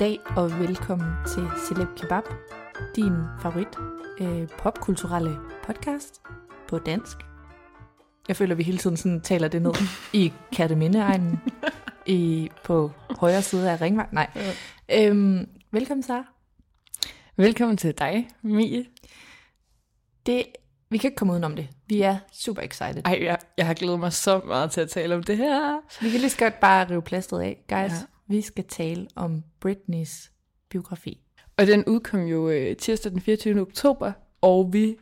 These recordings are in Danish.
Goddag og velkommen til Celeb Kebab, din favorit øh, popkulturelle podcast på dansk. Jeg føler, at vi hele tiden sådan taler det ned i Kattemindeegnen i på højre side af Ringvej. Nej. Øhm, velkommen, Sara. Velkommen til dig, Mie. Det, vi kan ikke komme udenom det. Vi er super excited. Ej, jeg, jeg har glædet mig så meget til at tale om det her. Vi kan lige så godt bare rive plasteret af. Guys, Ja. Vi skal tale om Britneys biografi. Og den udkom jo øh, tirsdag den 24. oktober, og vi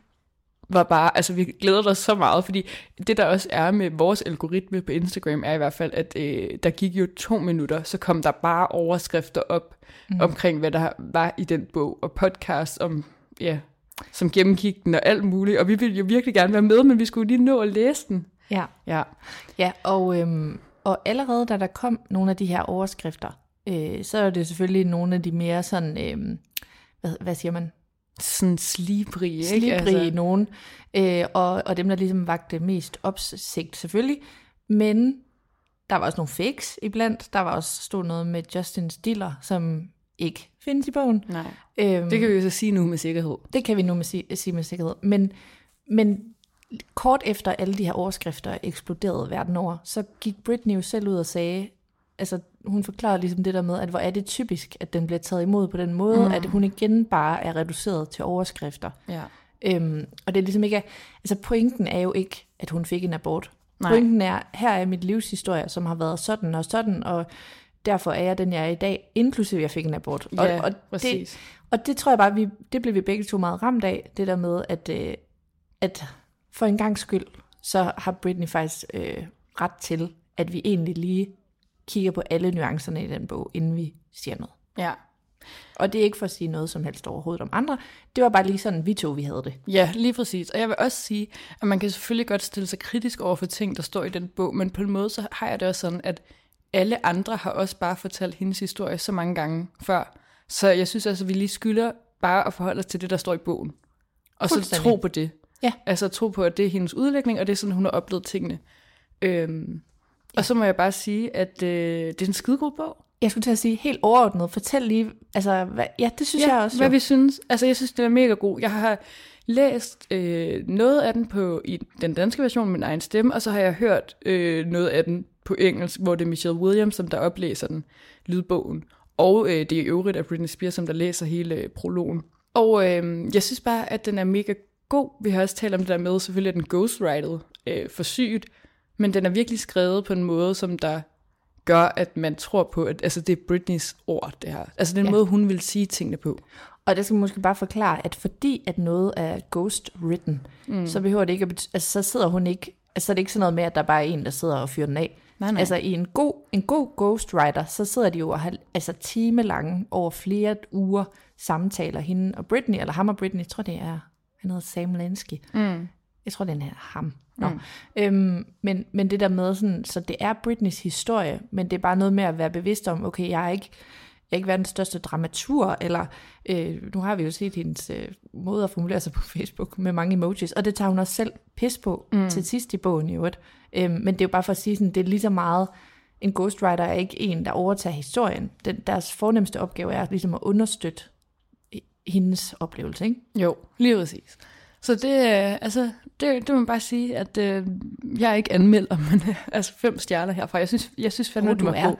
var bare, altså vi glæder os så meget, fordi det der også er med vores algoritme på Instagram, er i hvert fald, at øh, der gik jo to minutter, så kom der bare overskrifter op mm. omkring, hvad der var i den bog, og podcast om, ja, som gennemgik den og alt muligt, og vi ville jo virkelig gerne være med, men vi skulle lige nå at læse den. Ja. Ja, Ja, og, øhm, og allerede da der kom nogle af de her overskrifter, øh, så er det selvfølgelig nogle af de mere sådan, øhm, hvad, hvad siger man, sådan slibrige, ikke? slibrige Altså, nogen, øh, og, og dem, der ligesom vagte mest opsigt selvfølgelig, men der var også nogle fakes iblandt, der var også stod noget med Justin Stiller, som ikke findes i bogen. nej. Øhm, Det kan vi jo så sige nu med sikkerhed. det kan vi nu med sige, sige med sikkerhed. Men, men kort efter alle de her overskrifter eksploderede verden over, så gik Britney jo selv ud og sagde, altså hun forklarede ligesom det der med, at hvor er det typisk, at den bliver taget imod på den måde, mm. at hun igen bare er reduceret til overskrifter. Ja. Øhm, og det er ligesom ikke, altså pointen er jo ikke, at hun fik en abort. Nej. Pointen er, her er mit livshistorie, som har været sådan og sådan, og derfor er jeg den, jeg er i dag, inklusive jeg fik en abort. Ja, og, og, det, præcis. og det tror jeg bare, vi, det blev vi begge to meget ramt af, det der med, at, øh, at for en gang skyld, så har Britney faktisk øh, ret til, at vi egentlig lige kigger på alle nuancerne i den bog, inden vi siger noget. Ja. Og det er ikke for at sige noget som helst overhovedet om andre. Det var bare lige sådan, vi to vi havde det. Ja, lige præcis. Og jeg vil også sige, at man kan selvfølgelig godt stille sig kritisk over for ting, der står i den bog, men på en måde så har jeg det også sådan, at alle andre har også bare fortalt hendes historie så mange gange før. Så jeg synes altså, at vi lige skylder bare at forholde os til det, der står i bogen. Og så tro på det. Ja. Altså tro på, at det er hendes udlægning, og det er sådan, hun har oplevet tingene. Øhm, og så må jeg bare sige, at øh, det er en skidegod bog. Jeg skulle til at sige helt overordnet. Fortæl lige, altså, hvad, ja, det synes ja, jeg også. hvad jo. vi synes. Altså, jeg synes, den er mega god. Jeg har læst øh, noget af den på i den danske version med min egen stemme, og så har jeg hørt øh, noget af den på engelsk, hvor det er Michelle Williams, som der oplæser den, lydbogen. Og øh, det er i øvrigt af Britney Spears, som der læser hele øh, prologen. Og øh, jeg synes bare, at den er mega god. Vi har også talt om det der med, selvfølgelig er den ghostwritet øh, for sygt, men den er virkelig skrevet på en måde, som der gør, at man tror på, at altså, det er Britneys ord, det her. Altså den Ja. måde, hun vil sige tingene på. Og der skal man måske bare forklare, at fordi at noget er ghost written, mm. så behøver det ikke at bety- altså så sidder hun ikke, altså så er det ikke sådan noget med, at der bare er en, der sidder og fyrer den af. Nej, nej. Altså i en god, en god ghostwriter, så sidder de jo og har altså timelange over flere uger samtaler hende og Britney, eller ham og Britney, jeg tror det er, han hedder Sam Lansky. Mm. Jeg tror det er ham. Nå. Mm. Øhm, men, men det der med sådan, så det er Britneys historie, men det er bare noget med at være bevidst om, okay, jeg er ikke, jeg er ikke verdens største dramatur, eller øh, nu har vi jo set hendes øh, måde at formulere sig på Facebook med mange emojis, og det tager hun også selv pis på mm. til sidst i bogen i øvrigt. Øhm, men det er jo bare for at sige, sådan, det er lige så meget, en ghostwriter er ikke en, der overtager historien. Den, deres fornemmeste opgave er ligesom at understøtte hendes oplevelse, ikke? Jo, lige præcis. Så det, øh, altså, det, det må man bare sige, at øh, jeg er ikke anmelder, men øh, altså fem stjerner herfra. Jeg synes, jeg synes fandme, Oh, du er. god.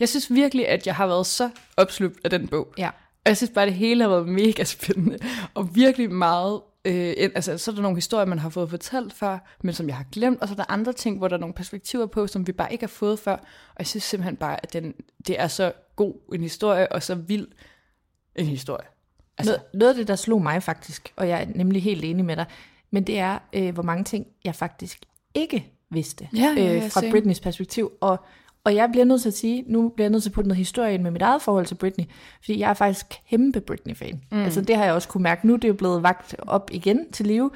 Jeg synes virkelig, at jeg har været så opslugt af den bog. Ja. Og jeg synes bare, det hele har været mega spændende. Og virkelig meget... Øh, altså, så er der nogle historier, man har fået fortalt før, men som jeg har glemt. Og så er der andre ting, hvor der er nogle perspektiver på, som vi bare ikke har fået før. Og jeg synes simpelthen bare, at den, det er så god en historie, og så vild en historie. Altså, noget, noget af det, der slog mig faktisk, og jeg er nemlig helt enig med dig, men det er, øh, hvor mange ting, jeg faktisk ikke vidste Ja, ja, øh, fra same. Britneys perspektiv. Og, og jeg bliver nødt til at sige, nu bliver jeg nødt til at putte noget historie ind med mit eget forhold til Britney, fordi jeg er faktisk kæmpe Britney-fan. Mm. Altså det har jeg også kunne mærke. Nu er det jo blevet vagt op igen til live,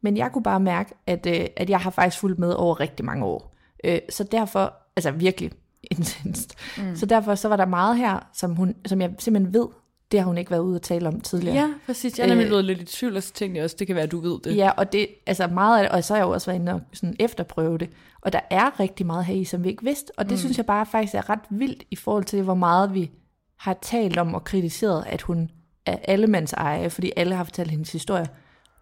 men jeg kunne bare mærke, at, øh, at jeg har faktisk fulgt med over rigtig mange år. Øh, så derfor, altså virkelig intenst. Mm. Så derfor så var der meget her, som, hun, som jeg simpelthen ved, det har hun ikke været ude at tale om tidligere. Ja, præcis. Jeg er nemlig Øh, blevet lidt i tvivl, og så tænkte jeg også, det kan være, at du ved det. Ja, og det, altså meget af det, og så har jeg jo også været inde og sådan efterprøve det, og der er rigtig meget her i, som vi ikke vidste, og det mm. synes jeg bare faktisk er ret vildt i forhold til, hvor meget vi har talt om og kritiseret, at hun er allemands eje, fordi alle har fortalt hendes historie.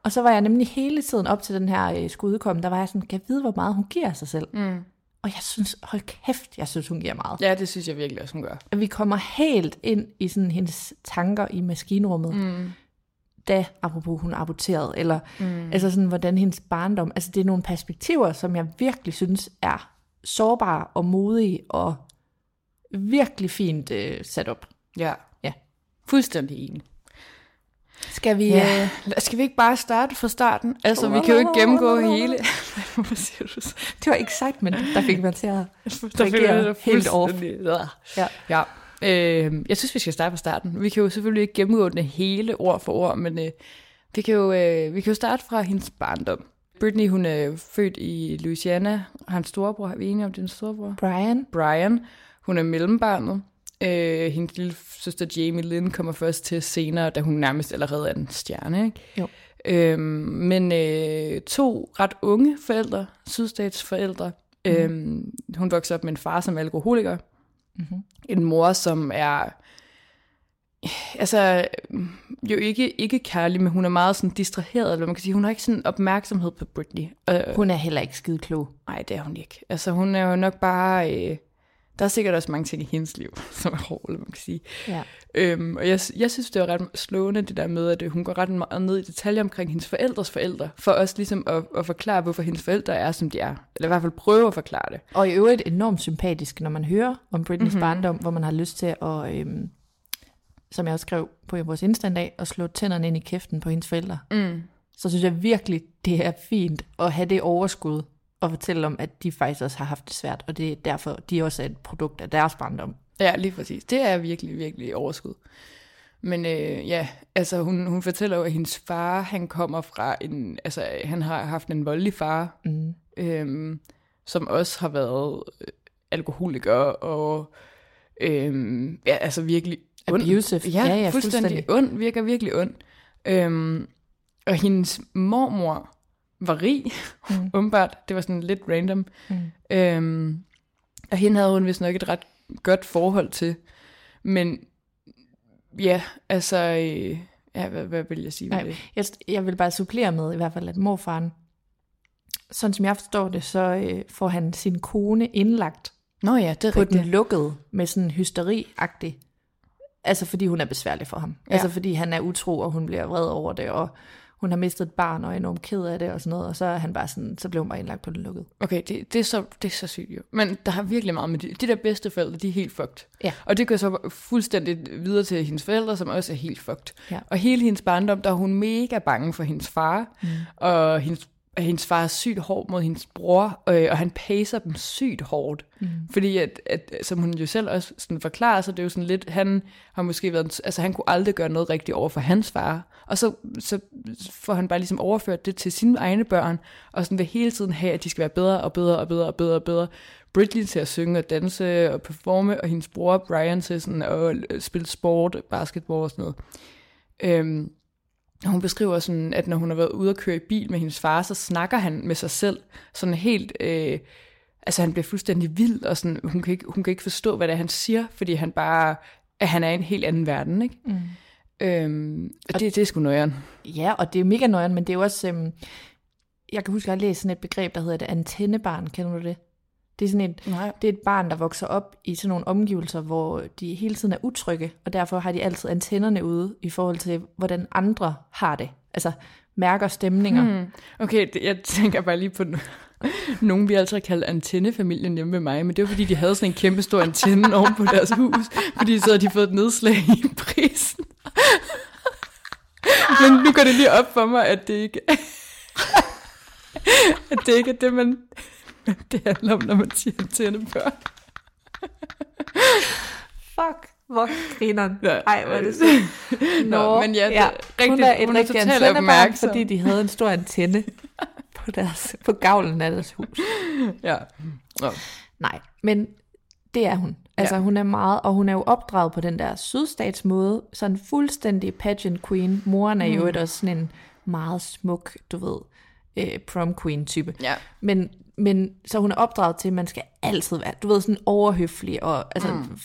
Og så var jeg nemlig hele tiden op til den her øh, skulle udkomme, der var jeg sådan, kan jeg vide, hvor meget hun giver sig selv? Mm. Og jeg synes, hold kæft, jeg synes, hun giver meget. Ja, det synes jeg virkelig også, hun gør. At vi kommer helt ind i sådan hendes tanker i maskinrummet, mm. da, apropos hun aborterede, eller mm. altså sådan, hvordan hendes barndom, altså det er nogle perspektiver, som jeg virkelig synes er sårbare og modige og virkelig fint øh, sat op. Ja. Ja. Fuldstændig enig. Skal vi... Ja. Øh, Skal vi ikke bare starte fra starten? Altså, vi kan jo ikke gennemgå hele... Du så? det var excitement, der fik mig til at reagere helt off. Ja. Ja. ja. Øh, jeg synes, vi skal starte fra starten. Vi kan jo selvfølgelig ikke gennemgå den hele ord for ord, men øh, vi, kan jo, øh, vi kan jo starte fra hendes barndom. Britney, hun er født i Louisiana. Hans storebror, er vi enige om, det er en storebror? Brian, Brian. Hun er mellembarnet. Øh, hendes lille søster Jamie Lynn kommer først til senere, da hun nærmest allerede er en stjerne. Ikke? Jo. Øhm, men øh, to ret unge forældre, sydstatsforældre. Mm. Øhm, hun voksede op med en far som er alkoholiker. Mm-hmm. En mor, som er altså jo ikke, ikke kærlig, men hun er meget sådan distraheret, eller man kan sige. Hun har ikke sådan opmærksomhed på Britney. Øh, hun er heller ikke skide klog. Nej, det er hun ikke. Altså, hun er jo nok bare... Øh, der er sikkert også mange ting i hendes liv, som er hårde, man kan sige. Ja. Øhm, og jeg, jeg synes, det var ret slående, det der med, at øh, hun går ret meget ned i detaljer omkring hendes forældres forældre, for også ligesom at, at forklare, hvorfor hendes forældre er, som de er. Eller i hvert fald prøve at forklare det. Og i øvrigt enormt sympatisk, når man hører om Britneys mm-hmm. barndom, hvor man har lyst til at, øhm, som jeg også skrev på vores Insta en dag, at slå tænderne ind i kæften på hendes forældre. Mm. Så synes jeg virkelig, det er fint at have det overskud og fortælle om, at de faktisk også har haft det svært, og det er derfor, de også er et produkt af deres barndom. Ja, lige præcis. Det er virkelig, virkelig overskud. Men øh, ja, altså hun, hun fortæller jo, at hendes far, han kommer fra en, altså han har haft en voldelig far, mm. øhm, som også har været øh, alkoholiker og øhm, ja, altså virkelig ond. Abusive. Ja, Ja, ja, fuldstændig, fuldstændig. ond, virker virkelig ond. Øhm, og hendes mormor var rig, mm. Det var sådan lidt random. Mm. Øhm, og hende havde hun vist nok et ret godt forhold til. Men ja, altså, øh, ja, hvad, hvad vil jeg sige med Nej, det? jeg, jeg vil bare supplere med i hvert fald, at morfaren, sådan som jeg forstår det, så øh, får han sin kone indlagt Nå ja, det er på rigtigt. den lukkede med sådan hysteri-agtig. Altså fordi hun er besværlig for ham. Ja. Altså fordi han er utro, og hun bliver vred over det, og hun har mistet et barn og er enormt ked af det og sådan noget, og så er han bare sådan, så blev hun bare indlagt på den lukkede. Okay, det, det, er så, det er så sygt jo. Men der har virkelig meget med de, de der bedste forældre, de er helt fucked. Ja. Og det går så fuldstændig videre til hendes forældre, som også er helt fucked. Ja. Og hele hendes barndom, der er hun mega bange for hendes far, mm. og hendes at hendes far er sygt hård mod hendes bror, øh, og han pacer dem sygt hårdt. Mm. Fordi, at, at, som hun jo selv også sådan forklarer, så det er jo sådan lidt, han har måske været, altså han kunne aldrig gøre noget rigtigt over for hans far. Og så, så får han bare ligesom overført det til sine egne børn, og sådan vil hele tiden have, at de skal være bedre og bedre og bedre og bedre og bedre. Britney til at synge og danse og performe, og hendes bror Brian til sådan at spille sport, basketball og sådan noget. Øhm, og hun beskriver sådan, at når hun har været ude at køre i bil med hendes far, så snakker han med sig selv. Sådan helt, øh, altså han bliver fuldstændig vild, og sådan, hun, kan ikke, hun kan ikke forstå, hvad det er, han siger, fordi han bare, at han er i en helt anden verden, ikke? Mm. Øhm, og det, det er sgu nøjeren. Ja, og det er mega nøjeren, men det er jo også... Øhm, jeg kan huske, at jeg har læst sådan et begreb, der hedder det antennebarn. Kender du det? Det er sådan et, Nej. det er et barn, der vokser op i sådan nogle omgivelser, hvor de hele tiden er utrygge, og derfor har de altid antennerne ude i forhold til, hvordan andre har det. Altså mærker stemninger. Hmm. Okay, det, jeg tænker bare lige på no- nogen, vi altid har kaldt antennefamilien hjemme med mig, men det var fordi, de havde sådan en kæmpe stor antenne oven på deres hus, fordi så havde de fået et nedslag i prisen. men nu går det lige op for mig, at det ikke at det ikke er det, man det handler om, når man siger antennebørn. Fuck, hvor grineren. Ja. Ej, hvor er det så. Nå, men ja, det er hun rigtigt. er et Hun er rigtig antennebarn, fordi de havde en stor antenne på, deres, på gavlen af deres hus. Ja. Nå. Nej, men det er hun. Altså Ja. hun er meget, og hun er jo opdraget på den der sydstatsmåde, sådan fuldstændig pageant queen. Moren er jo Mm. et også sådan en meget smuk, du ved, øh, prom queen type. Ja. Men, men så hun er opdraget til, at man skal altid være, du ved, sådan overhøflig, og altså, mm.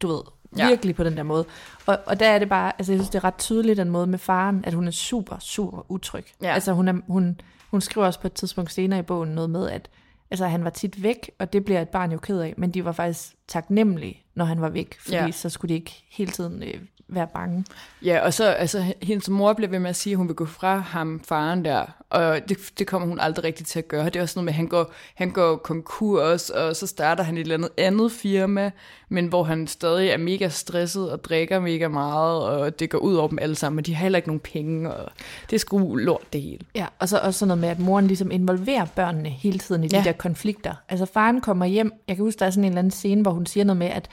du ved, Ja. virkelig på den der måde. Og, og der er det bare, altså jeg synes, det er ret tydeligt den måde med faren, at hun er super, super utryg. Ja. Altså hun, er, hun, hun skriver også på et tidspunkt senere i bogen noget med, at altså, han var tit væk, og det bliver et barn jo ked af, men de var faktisk taknemmelige, når han var væk, fordi Ja. så skulle de ikke hele tiden øh, være bange. Ja, og så, altså, hendes mor bliver ved med at sige, at hun vil gå fra ham, faren der, og det, det kommer hun aldrig rigtig til at gøre. Det er også noget med, at han går, han går konkurs, og så starter han et eller andet andet firma, men hvor han stadig er mega stresset og drikker mega meget, og det går ud over dem alle sammen, men de har heller ikke nogen penge, og det er sgu lort det hele. Ja, og så også sådan noget med, at moren ligesom involverer børnene hele tiden i de Ja. der konflikter. Altså faren kommer hjem, jeg kan huske, der er sådan en eller anden scene, hvor hun siger noget med, at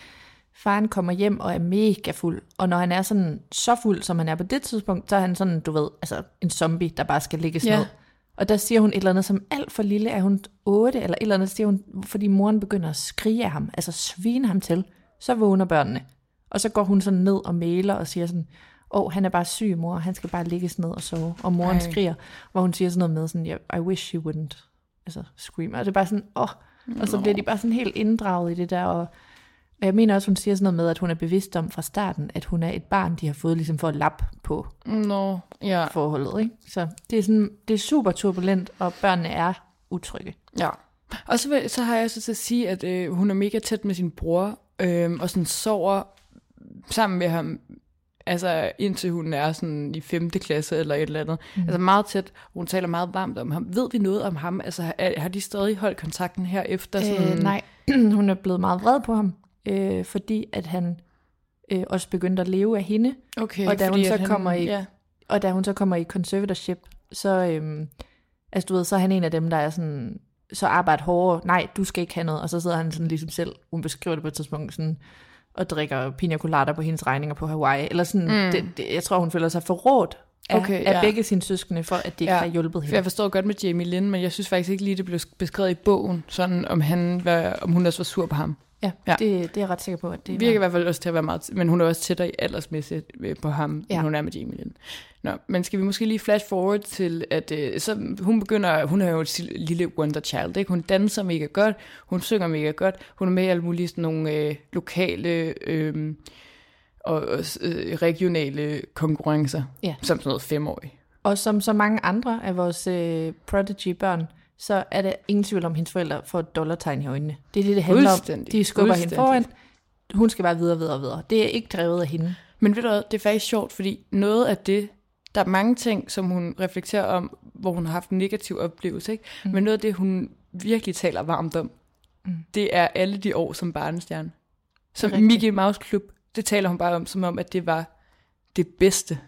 faren kommer hjem og er mega fuld, og når han er sådan så fuld, som han er på det tidspunkt, så er han sådan, du ved, altså en zombie, der bare skal ligges Ja. ned. Og der siger hun et eller andet som alt for lille, er hun 8 eller et eller andet, siger hun, fordi moren begynder at skrige af ham, altså svine ham til, så vågner børnene. Og så går hun sådan ned og mailer og siger sådan, åh, oh, han er bare syg, mor, han skal bare ligges ned og sove. Og moren Ej. Skriger, hvor hun siger sådan noget med sådan, yeah, I wish you wouldn't, altså scream. Og det er bare sådan, åh, oh. Og så bliver de bare sådan helt inddraget i det der, og og jeg mener også, hun siger sådan noget med, at hun er bevidst om fra starten, at hun er et barn, de har fået ligesom for at lappe på Nå, ja. forholdet. Ikke? Så det er, sådan, det er super turbulent, og børnene er utrygge. Ja. Og så, vil, så har jeg også til at sige, at øh, hun er mega tæt med sin bror, øh, og sådan sover sammen med ham, altså indtil hun er sådan i 5. klasse eller et eller andet. Mm. Altså meget tæt. Hun taler meget varmt om ham. Ved vi noget om ham? Altså er, har de stadig holdt kontakten her efter? Sådan... Øh, nej, hun er blevet meget vred på ham, øh, fordi at han øh, også begyndte at leve af hende. Okay, Og da hun så han, kommer i- Ja. Og da hun så kommer i conservatorship, så, øhm, altså du ved, så er han en af dem, der er sådan, så arbejder hårdere. Nej, du skal ikke have noget. Og så sidder han sådan ligesom selv, hun beskriver det på et tidspunkt, sådan, og drikker pina colada på hendes regninger på Hawaii. Eller sådan, mm. det, det, jeg tror, hun føler sig forrådt af, Okay, af ja. begge sine søskende, for at de ikke Ja. har hjulpet hende. jeg forstår godt med Jamie Lynn, men jeg synes faktisk ikke lige, det blev beskrevet i bogen, sådan om, han var, om hun også var sur på ham. Ja, Ja. Det, det er jeg ret sikker på, at det virker i hvert fald også til at være meget, men hun er også tættere i aldersmæssigt øh, på ham, ja. End hun er med Jamie Lynn. Nå, men skal vi måske lige flash forward til, at øh, så hun begynder, hun er jo et lille wonder child, ikke? Hun danser mega godt, hun synger mega godt, hun er med i alle mulige sådan nogle øh, lokale øh, og øh, regionale konkurrencer, Ja. som sådan noget femårig. Og som så mange andre af vores øh, prodigy-børn, så er der ingen tvivl om, at hendes forældre får et dollartegn i øjnene. Det er det, det handler om. De skubber hende foran. Hun skal bare videre, videre, videre. Det er ikke drevet af hende. Men ved du hvad, det er faktisk sjovt, fordi noget af det, der er mange ting, som hun reflekterer om, hvor hun har haft en negativ oplevelse, ikke? Mm. men noget af det, hun virkelig taler varmt om, mm. det er alle de år som barnestjerne. Som. Mickey Mouse Club, det taler hun bare om, som om, at det var det bedste.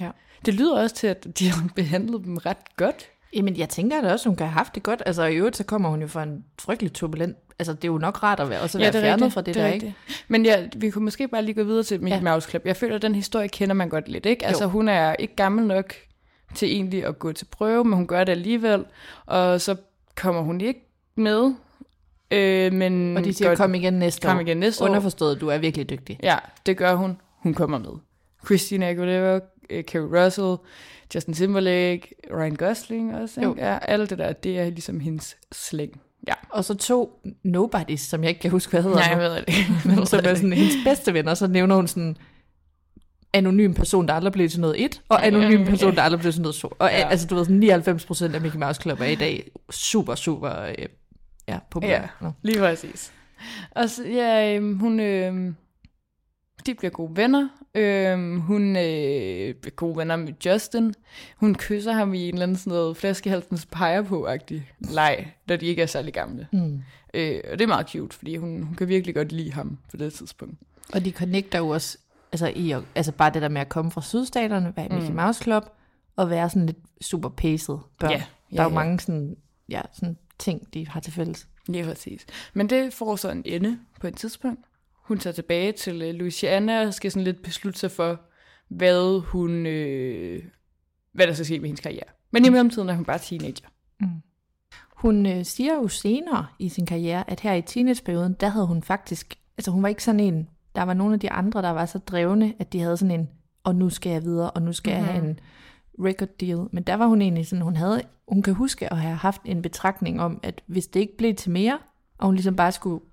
Ja. Det lyder også til, at de har behandlet dem ret godt. Jamen, jeg tænker da også, hun kan have haft det godt. Altså, i øvrigt, så kommer hun jo fra en frygtelig turbulent... Altså, det er jo nok rart at være, også at være det er fjernet rigtigt, fra det, det er der, rigtigt. ikke? Men ja, vi kunne måske bare lige gå videre til Mickey Ja. ja. Mouse Club. Jeg føler, at den historie kender man godt lidt, ikke? Altså, Jo. hun er ikke gammel nok til egentlig at gå til prøve, men hun gør det alligevel. Og så kommer hun ikke med. Øh, men Og de siger, godt- kom igen næste kom år. igen næste år. Underforstået, du er virkelig dygtig. Ja, det gør hun. Hun kommer med. Christina Aguilera, øh, Kerry Russell, Justin Timberlake, Ryan Gosling også. Jo. Ikke? Ja, alt det der, det er ligesom hendes slæng. Ja. Og så to nobodies, som jeg ikke kan huske, hvad hedder Nej, jeg ved det ikke. Men som er sådan hendes bedste venner, så nævner hun sådan anonym person, der aldrig blev til noget et, og anonym person, der aldrig blev til noget to. Og Ja. altså, du ved, sådan 99 procent af Mickey Mouse Club er i dag super, super øh, ja, populær. Ja. Lige præcis. Og så, ja, øhm, hun, øh, de bliver gode venner. Øhm, hun øh, bliver gode venner med Justin. Hun kysser ham i en eller anden sådan noget flaskehalsens peger på-agtig leg, da de ikke er særlig gamle. Mm. Øh, og det er meget cute, fordi hun, hun kan virkelig godt lide ham på det tidspunkt. Og de connecter jo også, altså, i, altså bare det der med at komme fra sydstaterne, være i Mickey Mm. Mouse Club, og være sådan lidt super paced børn. Ja, ja, der er jo ja. mange sådan, ja, sådan ting, de har til fælles. Lige præcis. Men det får så en ende på et tidspunkt. Hun tager tilbage til øh, Louisiana og skal sådan lidt beslutte sig for, hvad hun, øh, hvad der skal ske med hendes karriere. Men i mellemtiden er hun bare teenager. Hun øh, siger jo senere i sin karriere, at her i teenageperioden, der havde hun faktisk, altså hun var ikke sådan en, der var nogle af de andre, der var så drevne, at de havde sådan en, og nu skal jeg videre, og nu skal mm-hmm. jeg have en record deal. Men der var hun egentlig sådan, hun havde, hun kan huske at have haft en betragtning om, at hvis det ikke blev til mere, og hun ligesom bare skulle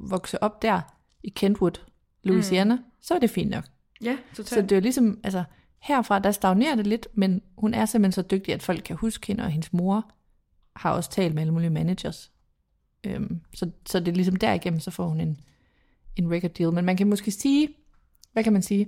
vokse op der i Kentwood, Louisiana, mm. så var det fint nok. Ja, Så det er ligesom, altså herfra, der stagnerer det lidt, men hun er simpelthen så dygtig, at folk kan huske hende, og hendes mor har også talt med alle mulige managers. Øhm, så, så det er ligesom derigennem, så får hun en, en record deal. Men man kan måske sige, hvad kan man sige?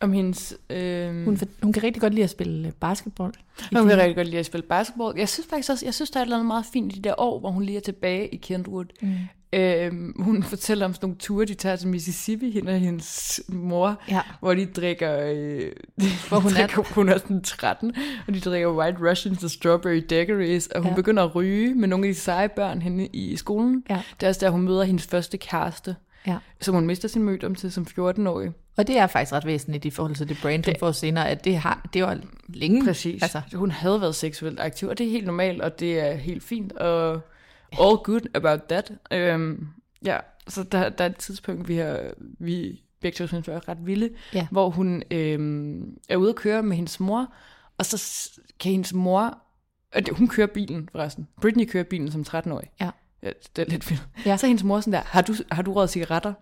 Om hendes... Øh, Hun, hun kan rigtig godt lide at spille basketball. hun kan sin- rigtig godt lide at spille basketball. Jeg synes faktisk også, jeg synes, der er et eller andet meget fint i de der år, hvor hun lige er tilbage i Kentwood. Mm. Øhm, hun fortæller om sådan nogle ture, de tager til Mississippi, hende og hendes mor, Ja. hvor de drikker, øh, Hvor hun de er- drikker, hun er sådan 13, og de drikker White Russians og Strawberry Daiquiris, og hun Ja. begynder at ryge med nogle af de seje børn henne i skolen. Ja. Det er også der, hun møder hendes første kæreste, Ja. som hun mister sin mødom til som 14-årig. Og det er faktisk ret væsentligt i forhold til det brand, hun får senere, at det, har, det var længe. Præcis. Altså. Hun havde været seksuelt aktiv, og det er helt normalt, og det er helt fint, og all good about that. Øhm, ja, så der, der er et tidspunkt, vi har, vi begge to synes er ret vilde, Ja. hvor hun øhm, er ude at køre med hendes mor, og så kan hendes mor, hun kører bilen forresten, Britney kører bilen som 13-årig. Ja. ja det er lidt vildt. Ja. Så er hendes mor sådan der, har du, har du røget cigaretter?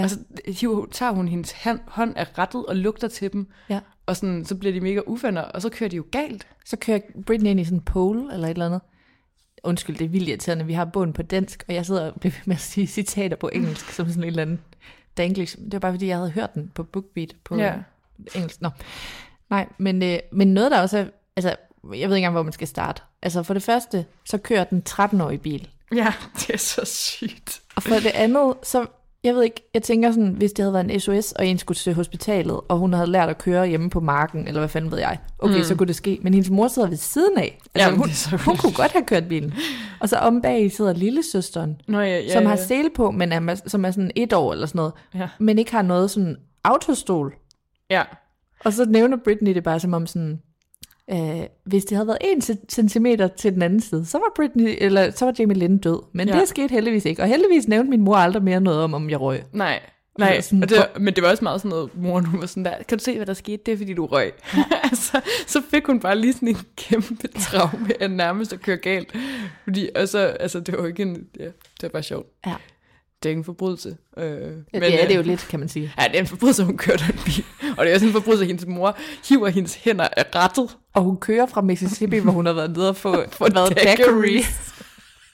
Ja. Og så hiver, tager hun hendes hand, hånd af rettet og lugter til dem, ja. og sådan, så bliver de mega uvenner, og så kører de jo galt. Så kører Britney ind i sådan en pole eller et eller andet. Undskyld, det er vildt irriterende. Vi har bogen på dansk, og jeg sidder og bliver ved med at sige citater på engelsk, som sådan en eller anden danglish. Det var bare fordi, jeg havde hørt den på BookBeat på Ja. engelsk. Nå. Nej, men, øh, men noget der også er, altså, jeg ved ikke engang, hvor man skal starte. Altså for det første, så kører den 13-årige bil. Ja, det er så sygt. Og for det andet, så, jeg ved ikke, jeg tænker sådan, hvis det havde været en SOS, og en skulle til hospitalet, og hun havde lært at køre hjemme på marken, eller hvad fanden ved jeg, okay, mm. så kunne det ske. Men hendes mor sidder ved siden af. Altså, Jamen, hun, så hun kunne godt have kørt bilen. Og så om bag sidder lillesøsteren, Nå, ja, ja, som ja. har sele på, men er, som er sådan et år eller sådan noget, Ja. men ikke har noget sådan autostol. Ja. Og så nævner Britney det bare som om sådan, øh, hvis det havde været en cent- centimeter til den anden side, så var Britney, eller så var Jamie Lynn død. Men Ja. ja. det skete heldigvis ikke. Og heldigvis nævnte min mor aldrig mere noget om, om jeg røg. Nej, nej. var sådan- og det, var- men det var også meget sådan noget, moren hun var sådan der, kan du se, hvad der skete? Det er, fordi du røg. altså, så fik hun bare lige sådan en kæmpe traume af nærmest at køre galt. Fordi, og så, altså, det var ikke en, ja, det var bare sjovt. Ja. Det er ikke en forbrydelse. Øh, Ja, men, det er det jo lidt, kan man sige. Ja, det er en forbrydelse, hun kørte en bil. Og det er også en forbrydelse, at hendes mor hiver hendes hænder af rettet. Og hun kører fra Mississippi, hvor hun har været nede og få, For været daiquiris.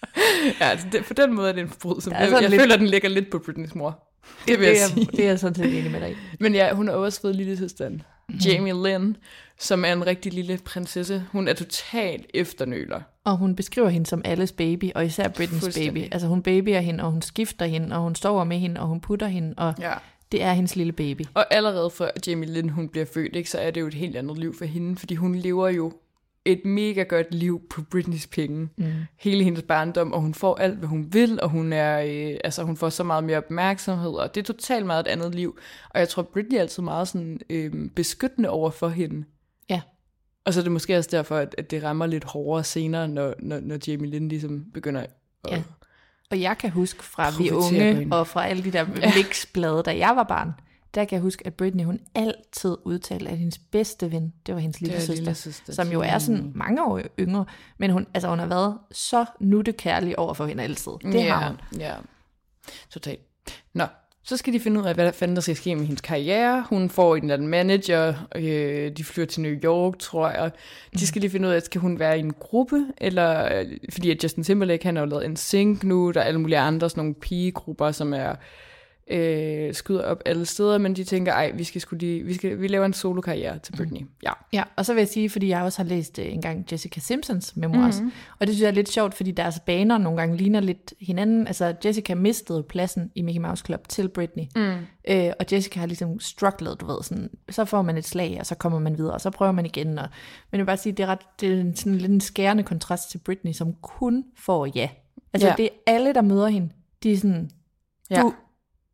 ja, altså det, på den måde er det en forbrydelse. Jeg, jeg lidt- føler, den ligger lidt på Britneys mor. Det vil jeg det, er, sige. det er jeg sådan set enig med dig. Men ja, hun har også fået lille søsteren. Mhm. Jamie Lynn, som er en rigtig lille prinsesse. Hun er totalt efternøler. Og hun beskriver hende som alles baby, og især Britneys baby. Altså hun babyer hende, og hun skifter hende, og hun sover med hende, og hun putter hende, og Ja. Det er hendes lille baby. Og allerede fra Jamie Lynn, hun bliver født, ikke, så er det jo et helt andet liv for hende, fordi hun lever jo et mega godt liv på Britneys penge. Mm. Hele hendes barndom, og hun får alt, hvad hun vil, og hun er, øh, altså hun får så meget mere opmærksomhed, og det er totalt meget et andet liv. Og jeg tror, Britney er altid meget sådan, øh, beskyttende over for hende. Ja. Og så er det måske også derfor, at, at det rammer lidt hårdere senere, når, når, når Jamie Lynn ligesom begynder at... Ja. Og jeg kan huske fra vi unge, og fra alle de der mixblade, da jeg var barn, der kan jeg huske, at Britney, hun altid udtalte, at hendes bedste ven, det var hendes lille er søster, som jo er sådan mange år yngre, men hun, altså hun har været så nuttekærlig over for hende altid. Det ja, har hun. Ja, totalt. Nå, så skal de finde ud af, hvad fanden der skal ske med hendes karriere. Hun får en eller anden manager, øh, de flytter til New York, tror jeg. De skal lige finde ud af, skal hun være i en gruppe, eller øh, fordi at Justin Timberlake, han har jo lavet en sync nu, der er alle mulige andre sådan nogle pigegrupper, som er øh, skyder op alle steder, men de tænker, ej, vi skal, sgu lige, vi, skal, vi laver en solo-karriere til Britney. Mm. Ja. Ja, og så vil jeg sige, fordi jeg også har læst øh, engang Jessica Simpsons memoirs, mm-hmm. og det synes jeg er lidt sjovt, fordi deres baner nogle gange ligner lidt hinanden. Altså Jessica mistede pladsen i Mickey Mouse Club til Britney, mm. øh, og Jessica har ligesom strugglet, du ved, sådan, så får man et slag, og så kommer man videre, og så prøver man igen. Og, men jeg vil bare sige, det er, ret, det er en, sådan lidt en skærende kontrast til Britney, som kun får ja. Altså Ja. det er alle, der møder hende, de er sådan, Ja.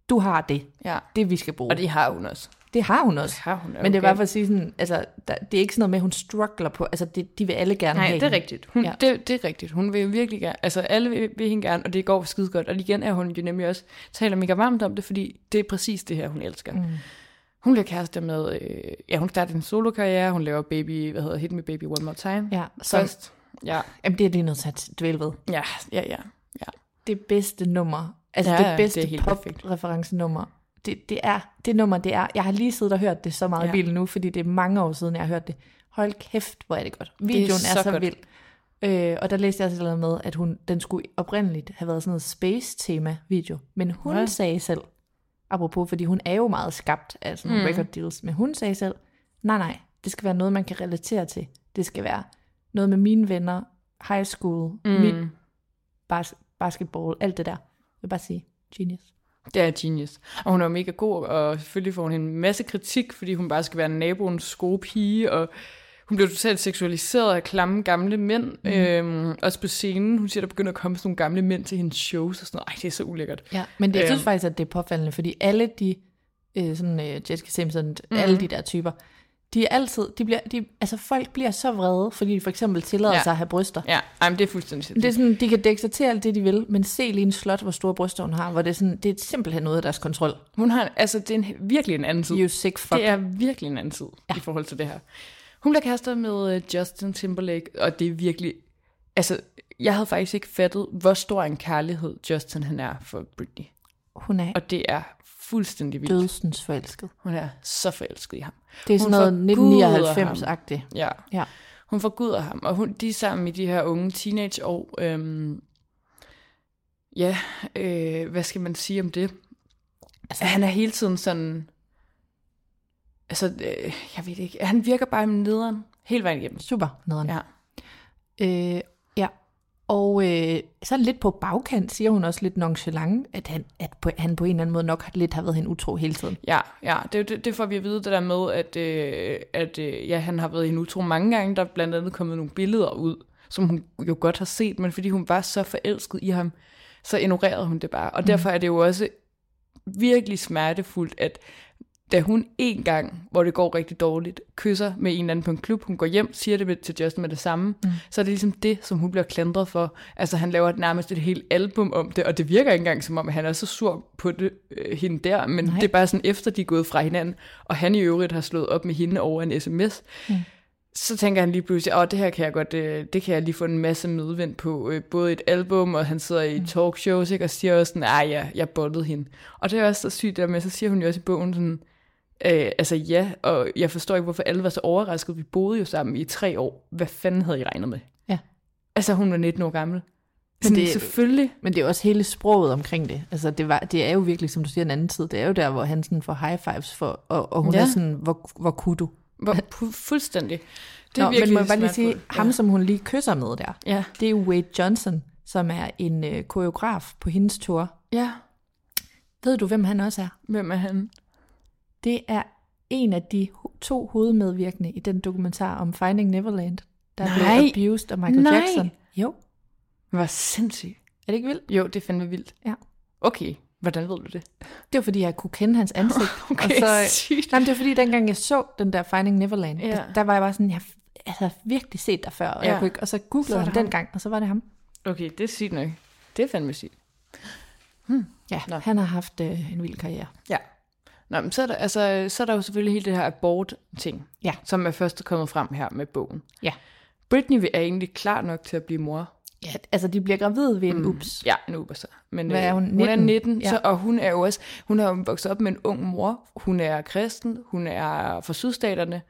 Du, har det, ja. det vi skal bruge. Og det har hun også. det har hun også. Det har hun, er Men det er okay. bare for at sige sådan, altså, der, det er ikke sådan noget med, at hun struggler på, altså det, de vil alle gerne Nej, have det er hende. rigtigt. Hun, Ja. det, det er rigtigt. Hun vil virkelig gerne, altså alle vil, vil hende gerne, og det går skide godt. Og igen er hun jo nemlig også, taler mega varmt om det, fordi det er præcis det her, hun elsker. Mm. Hun bliver kæreste med, øh, ja, hun starter en solo-karriere, hun laver baby, hvad hedder Hit Me Baby One More Time. Ja, som, Først. Ja, jamen det er lige til at dvæle ved. ja, ja, ja. ja. Det bedste nummer, altså Ja, det bedste det er pop-referencenummer, det, det er, det nummer, det er, jeg har lige siddet og hørt det så meget ja. I bilen nu, fordi det er mange år siden, jeg har hørt det. Hold kæft, hvor er det godt. Videoen er så, så så godt. vild. Øh, og der læste jeg også et eller andet med, at hun, den skulle oprindeligt have været sådan noget space-tema-video. Men hun Ja. sagde selv, apropos, fordi hun er jo meget skabt af sådan nogle Mm. record deals, men hun sagde selv, nej nej, det skal være noget, man kan relatere til. Det skal være noget med mine venner, high school, mm. mit bas- basketball, alt det der. Vil bare sige, genius. Det er genius. Og hun er jo mega god, og selvfølgelig får hun en masse kritik, fordi hun bare skal være naboens gode pige, og hun bliver totalt seksualiseret af klamme gamle mænd, mm. øhm, også på scenen. Hun siger, der begynder at komme sådan nogle gamle mænd til hendes shows, og sådan noget. Ej, det er så ulækkert. Ja, men det, jeg synes Øhm. faktisk, at det er påfaldende, fordi alle de, øh, sådan øh, Jessica Simpson, mm. alle de der typer, de er altid, de bliver, de, altså folk bliver så vrede, fordi de for eksempel tillader ja. Sig at have bryster. Ja, ej, men det er fuldstændig Det er sådan, de kan dække sig til alt det, de vil, men se lige en slot, hvor store bryster hun har, hvor det er, sådan, det er simpelthen noget af deres kontrol. Hun har, altså, det er en, virkelig en anden tid. You sick fuck. Det er virkelig en anden tid ja. i forhold til det her. Hun bliver kærester med øh, Justin Timberlake, og det er virkelig... Altså, jeg havde faktisk ikke fattet, hvor stor en kærlighed Justin han er for Britney. Hun er Og det er fuldstændig vildt. dødsens forelsket. Hun er så forelsket i ham. Det er sådan noget forguder ham. 1999-agtigt. Ja. Ja. Hun forguder ham, og hun, de er sammen i de her unge teenageår. Øhm, ja, øh, hvad skal man sige om det? Altså, han er hele tiden sådan... Altså, øh, jeg ved ikke. Han virker bare med nederen hele vejen igennem. Super nederen. Ja. Øh. Og øh, så lidt på bagkant siger hun også lidt nonchalant, at han, at på, han på en eller anden måde nok lidt har været hende utro hele tiden. Ja, ja det, det, det får vi at vide, det der med, at, øh, at øh, ja, han har været hende utro mange gange. Der er blandt andet kommet nogle billeder ud, som hun jo godt har set, men fordi hun var så forelsket i ham, så ignorerede hun det bare. Og derfor er det jo også virkelig smertefuldt, at da hun en gang, hvor det går rigtig dårligt, kysser med en eller anden på en klub, hun går hjem, siger det til Justin med det samme, mm. så er det ligesom det, som hun bliver klandret for. Altså han laver nærmest et helt album om det, og det virker ikke engang som om, at han er så sur på det, øh, hende der, men Nej. det er bare sådan, efter de er gået fra hinanden, og han i øvrigt har slået op med hende over en sms, mm. så tænker han lige pludselig, åh, det her kan jeg godt, øh, det kan jeg lige få en masse medvind på, øh, både et album, og han sidder i talkshows, ikke, og siger også sådan, ah ja, jeg bollede hende. Og det er også så sygt der med, så siger hun jo også i bogen sådan, øh, altså ja, og jeg forstår ikke, hvorfor alle var så overrasket, vi boede jo sammen i tre år. Hvad fanden havde I regnet med? Ja. Altså hun var 19 år gammel. Men det- selvfølgelig. Men det er også hele sproget omkring det. Altså det, var, det er jo virkelig, som du siger, en anden tid. Det er jo der, hvor han sådan får high fives for, og, og hun ja. Ja. er sådan, hvor, hvor kunne du? Hvor, fuldstændig. Det Nå, er virkelig men må jeg bare lige sige, smertefuldt. ham som hun lige kysser med der, Ja. det er Wade Johnson, som er en øh, koreograf på hendes tur. Ja. Ved du, hvem han også er? Hvem er han? Det er en af de to hovedmedvirkende i den dokumentar om Finding Neverland. der Nej. blev abused af Michael Nej. Jackson. Jo, Det var sindssygt. er det ikke vildt? Jo, det er fandme vildt. Ja. Okay, hvordan ved du det? Det var fordi, jeg kunne kende hans ansigt. Okay, og så, sygt. nej, men det var fordi, dengang jeg så den der Finding Neverland, Ja. der, der var jeg bare sådan, jeg, jeg havde virkelig set dig før, og, Ja. jeg kunne ikke, og så googlede jeg ham dengang, og så var det ham. Okay, det er sygt nok. Det er fandme sygt. Ja, Nå. han har haft øh, en vild karriere. Ja. Nå, men så er, der, altså, så er der jo selvfølgelig hele det her abort-ting, Ja. som er først kommet frem her med bogen. Ja. Britney er egentlig klar nok til at blive mor. Ja, altså de bliver gravide ved en mm. ups. Ja, en uber så. Men, Hvad er øh, hun? Hun er 19? 19, Ja. så, og hun er jo også, hun har jo vokset op med en ung mor. Hun er kristen, hun er fra sydstaterne.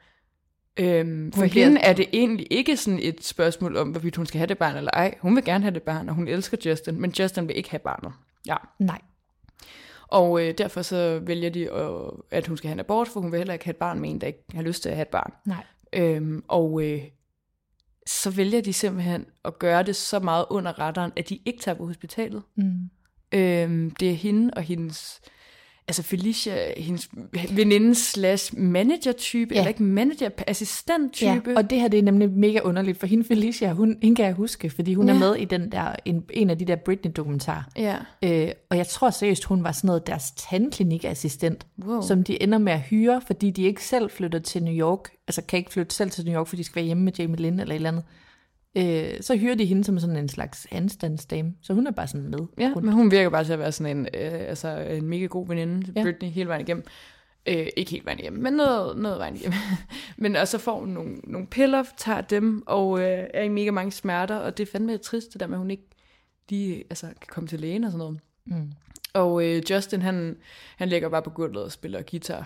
Øhm, for bliver- hende er det egentlig ikke sådan et spørgsmål om, hvorvidt hun skal have det barn eller ej. Hun vil gerne have det barn, og hun elsker Justin, men Justin vil ikke have barnet. Ja. Nej. Og øh, derfor så vælger de, øh, at hun skal have en abort, for hun vil heller ikke have et barn med en, der ikke har lyst til at have et barn. Nej. Øhm, og øh, så vælger de simpelthen at gøre det så meget under radaren, at de ikke tager på hospitalet. Mm. Øhm, det er hende og hendes, altså Felicia, hendes veninde slash manager-type, Ja. eller ikke manager, assistent-type. Ja, og det her det er nemlig mega underligt, for hende Felicia, hun, hende kan jeg huske, fordi hun. Ja. er med i den der, en, en af de der Britney-dokumentarer. ja. Øh, og jeg tror seriøst, hun var sådan noget deres tandklinikassistent, Wow. som de ender med at hyre, fordi de ikke selv flytter til New York, altså kan ikke flytte selv til New York, fordi de skal være hjemme med Jamie Lynn eller et eller andet. Øh, så hyrer de hende som sådan en slags anstandsdame, så hun er bare sådan med. Ja, rundt. men hun virker bare til at være sådan en, øh, altså en mega god veninde Ja. Britney hele vejen igennem. Øh, ikke hele vejen igennem, men noget, noget vejen igennem. men og så får hun nogle, nogle piller, tager dem, og øh, er i mega mange smerter, og det er fandme trist, det der med, at hun ikke lige altså, kan komme til lægen og sådan noget. Mm. Og øh, Justin, han, han ligger bare på gulvet og spiller guitar.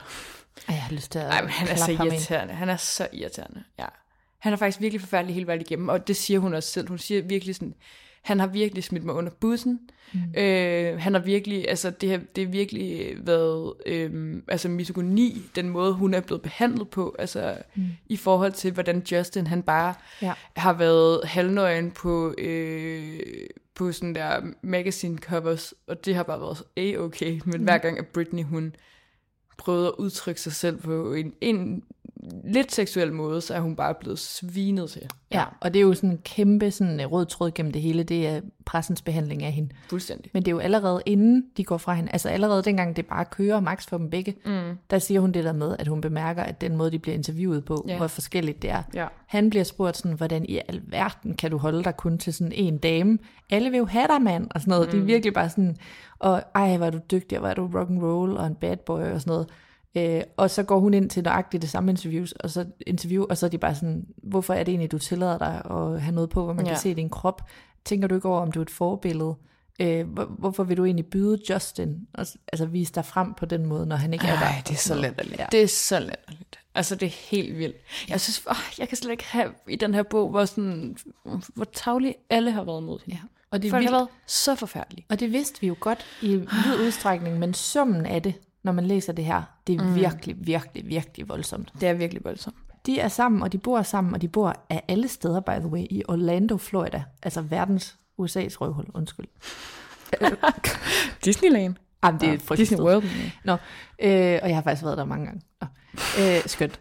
Ej, jeg har lyst til at Nej, men han er så ind. irriterende. Han er så irriterende, ja. Han er faktisk virkelig forfærdelig hele vejen igennem, og det siger hun også selv. Hun siger virkelig sådan, han har virkelig smidt mig under bussen. Mm. Øh, han har virkelig, altså det har, det har virkelig været, øh, altså misogoni, den måde hun er blevet behandlet på, altså mm. i forhold til, hvordan Justin, han bare Ja. har været halvnøgen på, øh, på sådan der magazine covers, og det har bare været a-okay, men mm. hver gang at Britney, hun prøvede at udtrykke sig selv på en, en lidt seksuel måde, så er hun bare blevet svinet til. Ja, og det er jo sådan en kæmpe sådan, øh, rød tråd gennem det hele, det er pressens behandling af hende. Fuldstændig. Men det er jo allerede inden de går fra hende, altså allerede dengang det bare kører max for dem begge, mm. der siger hun det der med, at hun bemærker, at den måde, de bliver interviewet på, Ja. hvor forskelligt det er. Ja. Han bliver spurgt sådan, hvordan i alverden kan du holde dig kun til sådan en dame? Alle vil jo have dig, mand, og sådan noget. Mm. Det er virkelig bare sådan, og ej, hvor er du dygtig, og hvor er du rock and roll og en bad boy og sådan noget. Øh, og så går hun ind til nøjagtigt det samme interviews, og så, interview, og så er de bare sådan, hvorfor er det egentlig, du tillader dig at have noget på, hvor man ja. Kan se din krop? Tænker du ikke over, om du er et forbillede? Øh, hvor, hvorfor vil du egentlig byde Justin? Og, altså vise dig frem på den måde, når han ikke er der? Ej, det er så latterligt. Ja. Det er så latterligt. Altså, det er helt vildt. Jeg synes, åh, jeg kan slet ikke have i den her bog, hvor, sådan, hvor tavlige alle har været mod hende. Ja. Og det, Folk har været så forfærdelige. og det vidste vi jo godt i vid udstrækning, men summen af det, når man læser det her, det er mm. virkelig, virkelig, virkelig voldsomt. Det er virkelig voldsomt. De er sammen, og de bor sammen, og de bor af alle steder, by the way, i Orlando, Florida. Altså verdens USA's røvhul, undskyld. Disneyland. Jamen, det er frygteligt Disney. World. Nå, øh, og jeg har faktisk været der mange gange. Nå. Øh, skønt.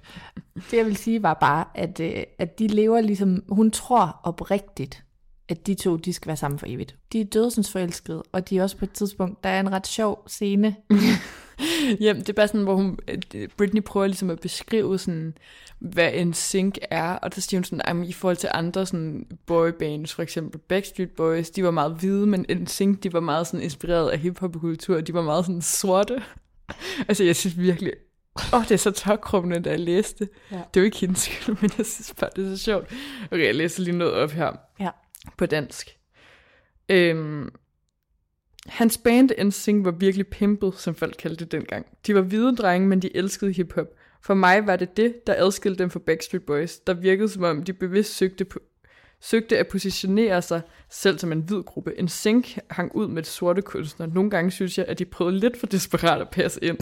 Det jeg vil sige var bare, at, øh, at de lever ligesom, hun tror oprigtigt, at de to, de skal være sammen for evigt. De er dødsens forelskede, og de er også på et tidspunkt, der er en ret sjov scene. Jamen, det er bare sådan, hvor hun, øh, Britney prøver ligesom at beskrive sådan, hvad en sync er, og der siger hun sådan, at i forhold til andre sådan boybands, for eksempel Backstreet Boys, de var meget hvide, men en sync, de var meget sådan inspireret af hiphop-kultur, de var meget sådan sorte. altså, jeg synes virkelig, åh, oh, det er så tørkrummende, da jeg læste det. Ja. Det er jo ikke hendes skyld, men jeg synes bare, det er så sjovt. Okay, jeg læser lige noget op her Ja på dansk. Øhm, hans band NSYNC var virkelig pimpet, som folk kaldte det dengang. De var hvide drenge, men de elskede hiphop. For mig var det det, der adskilte dem fra Backstreet Boys, der virkede som om de bevidst søgte, på, søgte at positionere sig selv som en hvid gruppe. En sync hang ud med de sorte kunstnere. Nogle gange synes jeg, at de prøvede lidt for desperat at passe ind.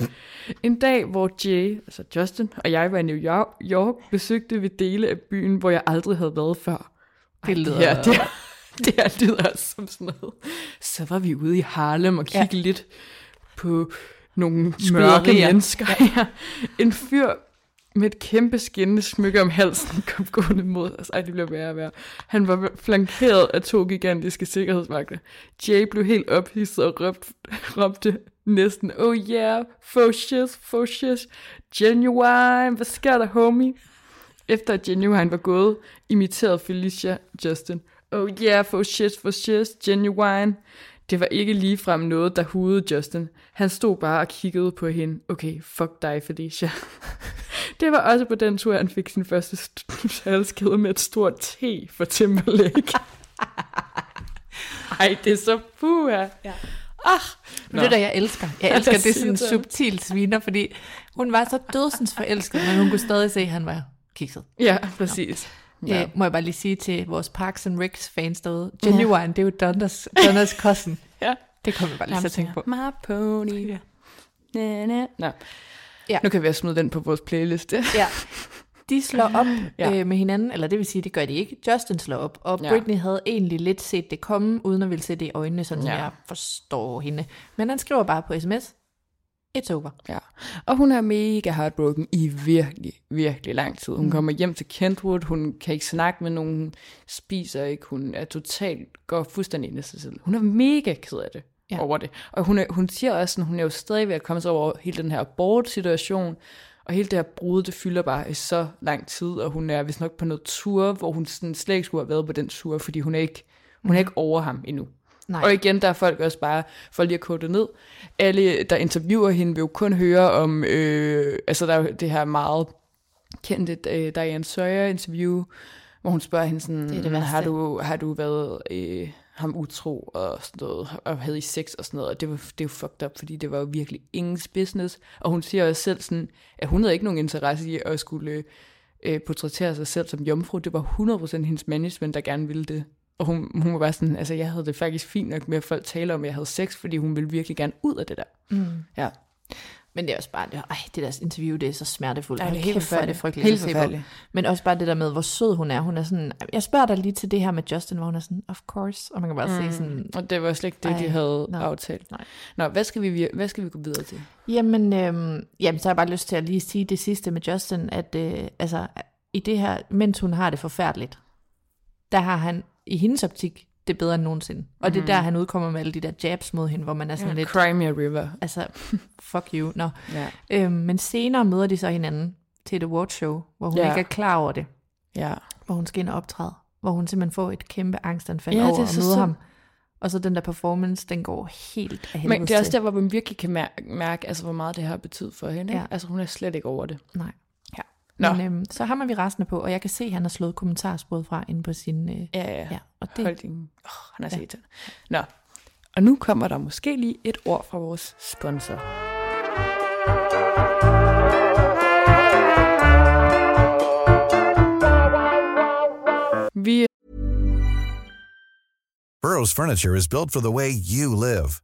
En dag, hvor Jay, altså Justin, og jeg var i New York besøgte vi dele af byen, hvor jeg aldrig havde været før. Det lyder- Det her, det her, det her lyder også som sådan noget. Så var vi ude i Harlem og kiggede ja. lidt på nogle mørke Skyderier. mennesker. Ja. En fyr med et kæmpe skinnende smykke om halsen kom gående mod os. Ej, det blev værre og værre. Han var flankeret af to gigantiske sikkerhedsvagter. Jay blev helt ophidset og råbte, råbte næsten, oh yeah, faux shiz, faux shiz, genuine, hvad sker der, homie? Efter at Genuine var gået, imiterede Felicia Justin. Oh yeah, faux shiz, faux shiz, genuine. Det var ikke ligefrem noget, der hudede Justin. Han stod bare og kiggede på hende. Okay, fuck dig, Felicia. Det var også på den tur, han fik sin første halskæde med et stort T for Timberlake. Ej, det er så puha. Ja. Ah, men det der, jeg elsker. Jeg elsker det sådan subtilt sviner, fordi hun var så dødsens forelsket, men hun kunne stadig se, at han var kikset. Ja, præcis. Ja. Øh, må jeg bare lige sige til vores Parks and Recs fans derude, Genuine, ja. det er jo Donnas, Donnas cousin. ja. Det kommer jeg bare lige til at tænke på. My pony. Ja. Na, na. Nå. Ja. Nu kan vi også smide den på vores playliste. ja. De slår op ja. øh, med hinanden, eller det vil sige, det gør de ikke. Justin slår op, og ja. Britney havde egentlig lidt set det komme, uden at ville se det i øjnene, sådan ja. jeg forstår hende. Men han skriver bare på sms, it's over. Ja, og hun er mega heartbroken i virkelig, virkelig lang tid. Hun mm. kommer hjem til Kentwood, hun kan ikke snakke med nogen, hun spiser ikke, hun er totalt, går fuldstændig ind i sig selv. Hun er mega ked af det ja. over det. Og hun, er, hun siger også, at hun er jo stadig ved at komme sig over hele den her abort-situation, og hele det her brud, det fylder bare i så lang tid, og hun er vist nok på noget tur, hvor hun sådan slet ikke skulle have været på den tur, fordi hun er ikke, hun er mhm. ikke over ham endnu. Nej. Og igen, der er folk også bare, for lige at kode det ned, alle, der interviewer hende, vil jo kun høre om, øh, altså der er det her meget kendte øh, Diane Sawyer interview, hvor hun spørger hende sådan, det det har, du, har du været øh, ham utro og sådan noget, og havde i sex og sådan noget, og det var, det var fucked up, fordi det var jo virkelig ingens business, og hun siger også selv sådan, at hun havde ikke nogen interesse i at skulle øh, portrættere sig selv som jomfru, det var 100% hendes management, der gerne ville det. Og hun, hun var bare sådan, altså jeg havde det faktisk fint nok med, at folk taler om, at jeg havde sex, fordi hun ville virkelig gerne ud af det der. Mm. Ja. Men det er også bare, det, ej, det der interview, det er så smertefuldt. Ja, det er helt forfærdeligt. Det frygteligt helt forfærdeligt. Men også bare det der med, hvor sød hun er. Hun er sådan, jeg spørger dig lige til det her med Justin, hvor hun er sådan, of course. Og man kan bare mm. se sådan... Og det var slet ikke det, ej, de havde no, aftalt. Nej. Nå, hvad skal, vi, hvad skal vi gå videre til? Jamen, øhm, jamen, så har jeg bare lyst til at lige sige det sidste med Justin, at øh, altså, i det her, mens hun har det forfærdeligt, der har han i hendes optik det er bedre end nogensinde. Og mm. det er der, mhm. han udkommer med alle de der jabs mod hende, hvor man er sådan ja, lidt... Crimea River. Altså, fuck you. No. Ja. Øhm, men senere møder de så hinanden til et award show, hvor hun ja. ikke er klar over det. Ja. Hvor hun skal ind og optræde. Hvor hun simpelthen får et kæmpe angstanfald ja, over at møde så... ham. Og så den der performance, den går helt af Men det er også der, hvor man virkelig kan mærke, mærke altså, hvor meget det har betydet for hende. Ja. Altså hun er slet ikke over det. Nej. Nå. Men øhm, så har man vi resten på, og jeg kan se, at han har slået kommentarsporet fra ind på sin... Øh, ja, ja, ja. Og det, Hold din... Oh, han har ja. set det. Nå, og nu kommer der måske lige et ord fra vores sponsor. Vi... Burroughs Furniture is built for the way you live.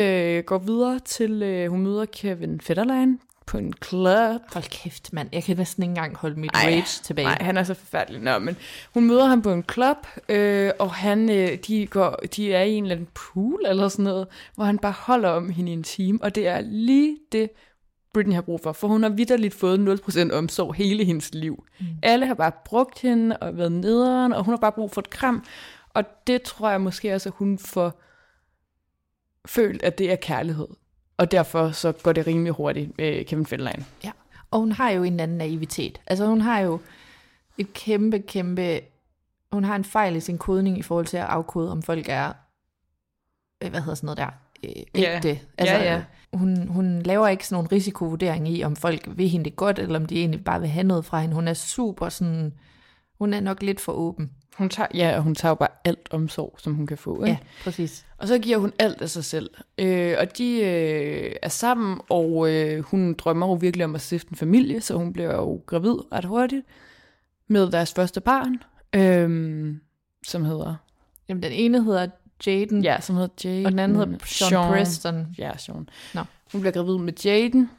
Øh, går videre til, øh, hun møder Kevin Federline på en club. Hold kæft, mand. Jeg kan næsten ikke engang holde mit Ej, rage tilbage. Nej, han er så forfærdelig. Nå, men hun møder ham på en club, øh, og han, øh, de, går, de er i en eller anden pool eller sådan noget, hvor han bare holder om hende i en time, og det er lige det, Britney har brug for, for hun har vidderligt fået 0% omsorg hele hendes liv. Mm. Alle har bare brugt hende og været nederen, og hun har bare brug for et kram, og det tror jeg måske også, at hun får følt, at det er kærlighed. Og derfor så går det rimelig hurtigt med Kevin Federline. Ja, Og hun har jo en anden naivitet. Altså hun har jo et kæmpe, kæmpe... Hun har en fejl i sin kodning i forhold til at afkode, om folk er... øh, Hvad hedder sådan noget der? Øh, Ja. Ægte. Altså, Ja, ja. Hun, hun laver ikke sådan nogen risikovurdering i, om folk vil hende det godt, eller om de egentlig bare vil have noget fra hende. Hun er super sådan... Hun er nok lidt for åben. Hun tager, ja, hun tager jo bare alt omsorg, som hun kan få. Ikke? Ja, præcis. Og så giver hun alt af sig selv. Øh, og de øh, er sammen, og øh, hun drømmer jo virkelig om at stifte en familie, så hun bliver jo gravid ret hurtigt med deres første barn, øh, som hedder... Jamen, den ene hedder Jaden, Ja, som hedder Jaden. og den anden hedder Sean, Preston. Ja, Sean. Nå. Hun bliver gravid med Jaden.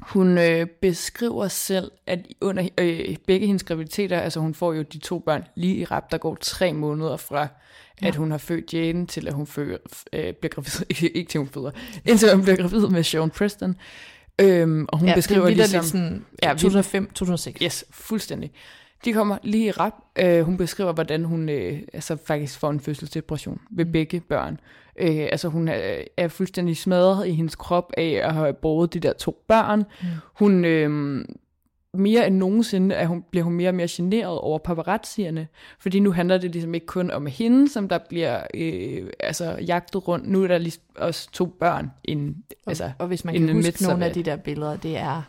Hun øh, beskriver selv, at under øh, begge hendes graviditeter, altså hun får jo de to børn lige i rap, der går tre måneder fra, ja. at hun har født Jaden, til at hun føder, øh, bliver gravid, ikke, ikke til hun føder, indtil hun bliver gravid med Sean Preston. Øhm, og hun ja, beskriver det er ligesom... sådan Ja, ja, vi- 2005-2006. Yes, fuldstændig. De kommer lige i rap. Øh, hun beskriver, hvordan hun øh, altså faktisk får en fødselsdepression ved begge børn. Øh, altså hun er, er fuldstændig smadret i hendes krop af at have båret de der to børn. Mm. Hun øh, mere end nogensinde er hun, bliver hun mere og mere generet over paparazzierne, fordi nu handler det ligesom ikke kun om hende, som der bliver øh, altså jagtet rundt. Nu er der lige også to børn. En, altså, og hvis man kan huske nogle af de der billeder, det er,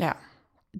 Ja.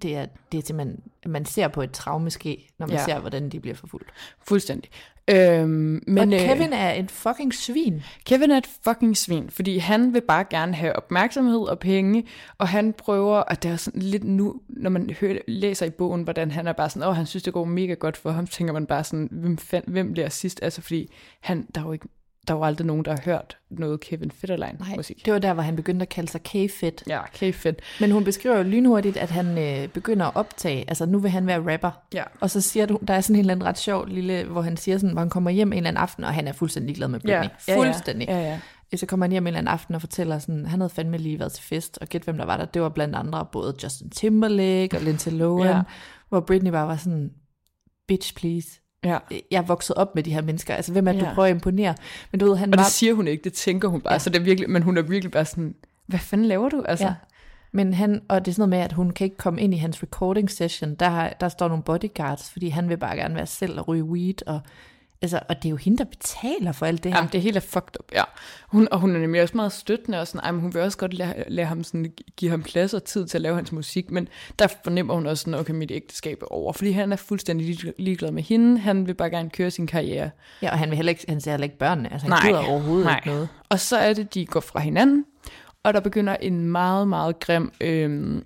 Det er, det er simpelthen, man ser på et traumeske, når man Ja. ser, hvordan de bliver forfulgt. Fuldstændig. Øhm, men, og øh, Kevin er en fucking svin. Kevin er et fucking svin, fordi han vil bare gerne have opmærksomhed og penge, og han prøver, og det er sådan lidt nu, når man hører, læser i bogen, hvordan han er bare sådan, åh, han synes, det går mega godt for ham, tænker man bare sådan, hvem, fand, hvem bliver sidst? Altså, fordi han, der er jo ikke, der er jo aldrig nogen, der har hørt noget Kevin Federline musik. det var der, hvor han begyndte at kalde sig K-Fit. Ja, fedt. Men hun beskriver jo lynhurtigt, at han øh, begynder at optage, altså nu vil han være rapper. Ja. Og så siger du, der er sådan en eller anden ret sjov lille, hvor han siger sådan, hvor han kommer hjem en eller anden aften, og han er fuldstændig ligeglad med Britney. Fuldstændig. Ja, ja. Så kommer han hjem en eller anden aften og fortæller sådan, han havde fandme lige været til fest, og gæt hvem der var der. Det var blandt andre både Justin Timberlake og Lindsay Lohan, Ja. ja. hvor Britney bare var sådan, bitch please. Ja. Jeg er vokset op med de her mennesker, altså hvem er det, Ja. du prøver at imponere? Men du ved, han Og var... det siger hun ikke, det tænker hun bare, ja. Så det er virkelig, men hun er virkelig bare sådan, hvad fanden laver du? Altså, Ja. Men han, og det er sådan noget med, at hun kan ikke komme ind i hans recording session. Der, der står nogle bodyguards, fordi han vil bare gerne være selv og ryge weed. Og, altså, og det er jo hende, der betaler for alt det her. Jamen, det hele er fucked up, ja. Hun, og hun er nemlig også meget støttende, og sådan, ej, men hun vil også godt lade, lade ham sådan, give ham plads og tid til at lave hans musik, men der fornemmer hun også sådan, okay, mit ægteskab er over, fordi han er fuldstændig lig- ligeglad med hende, han vil bare gerne køre sin karriere. Ja, og han, vil heller ikke, han ser heller ikke børnene. Altså, han gider overhovedet nej. ikke noget. Og så er det, de går fra hinanden, og der begynder en meget, meget grim, øh,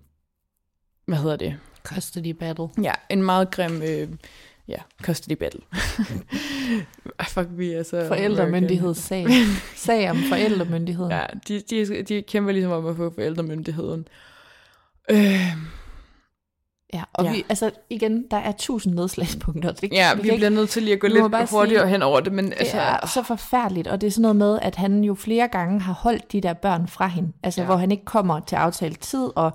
hvad hedder det? Custody battle. Ja, en meget grim, øh, ja, custody battle. Fuck, vi er så... Forældremyndighedssag. Sag om forældremyndigheden. Ja, de, de, de kæmper ligesom om at få forældremyndigheden. Øh, ja og Ja. Vi, altså igen, der er tusind nedslagspunkter. Det, ja, vi, kan bliver ikke- nødt til lige at gå Vi lidt bare hurtigere sige, hen over det, men Det altså... er så forfærdeligt, og det er sådan noget med, at han jo flere gange har holdt de der børn fra hende. Altså, ja. hvor han ikke kommer til aftalt tid, og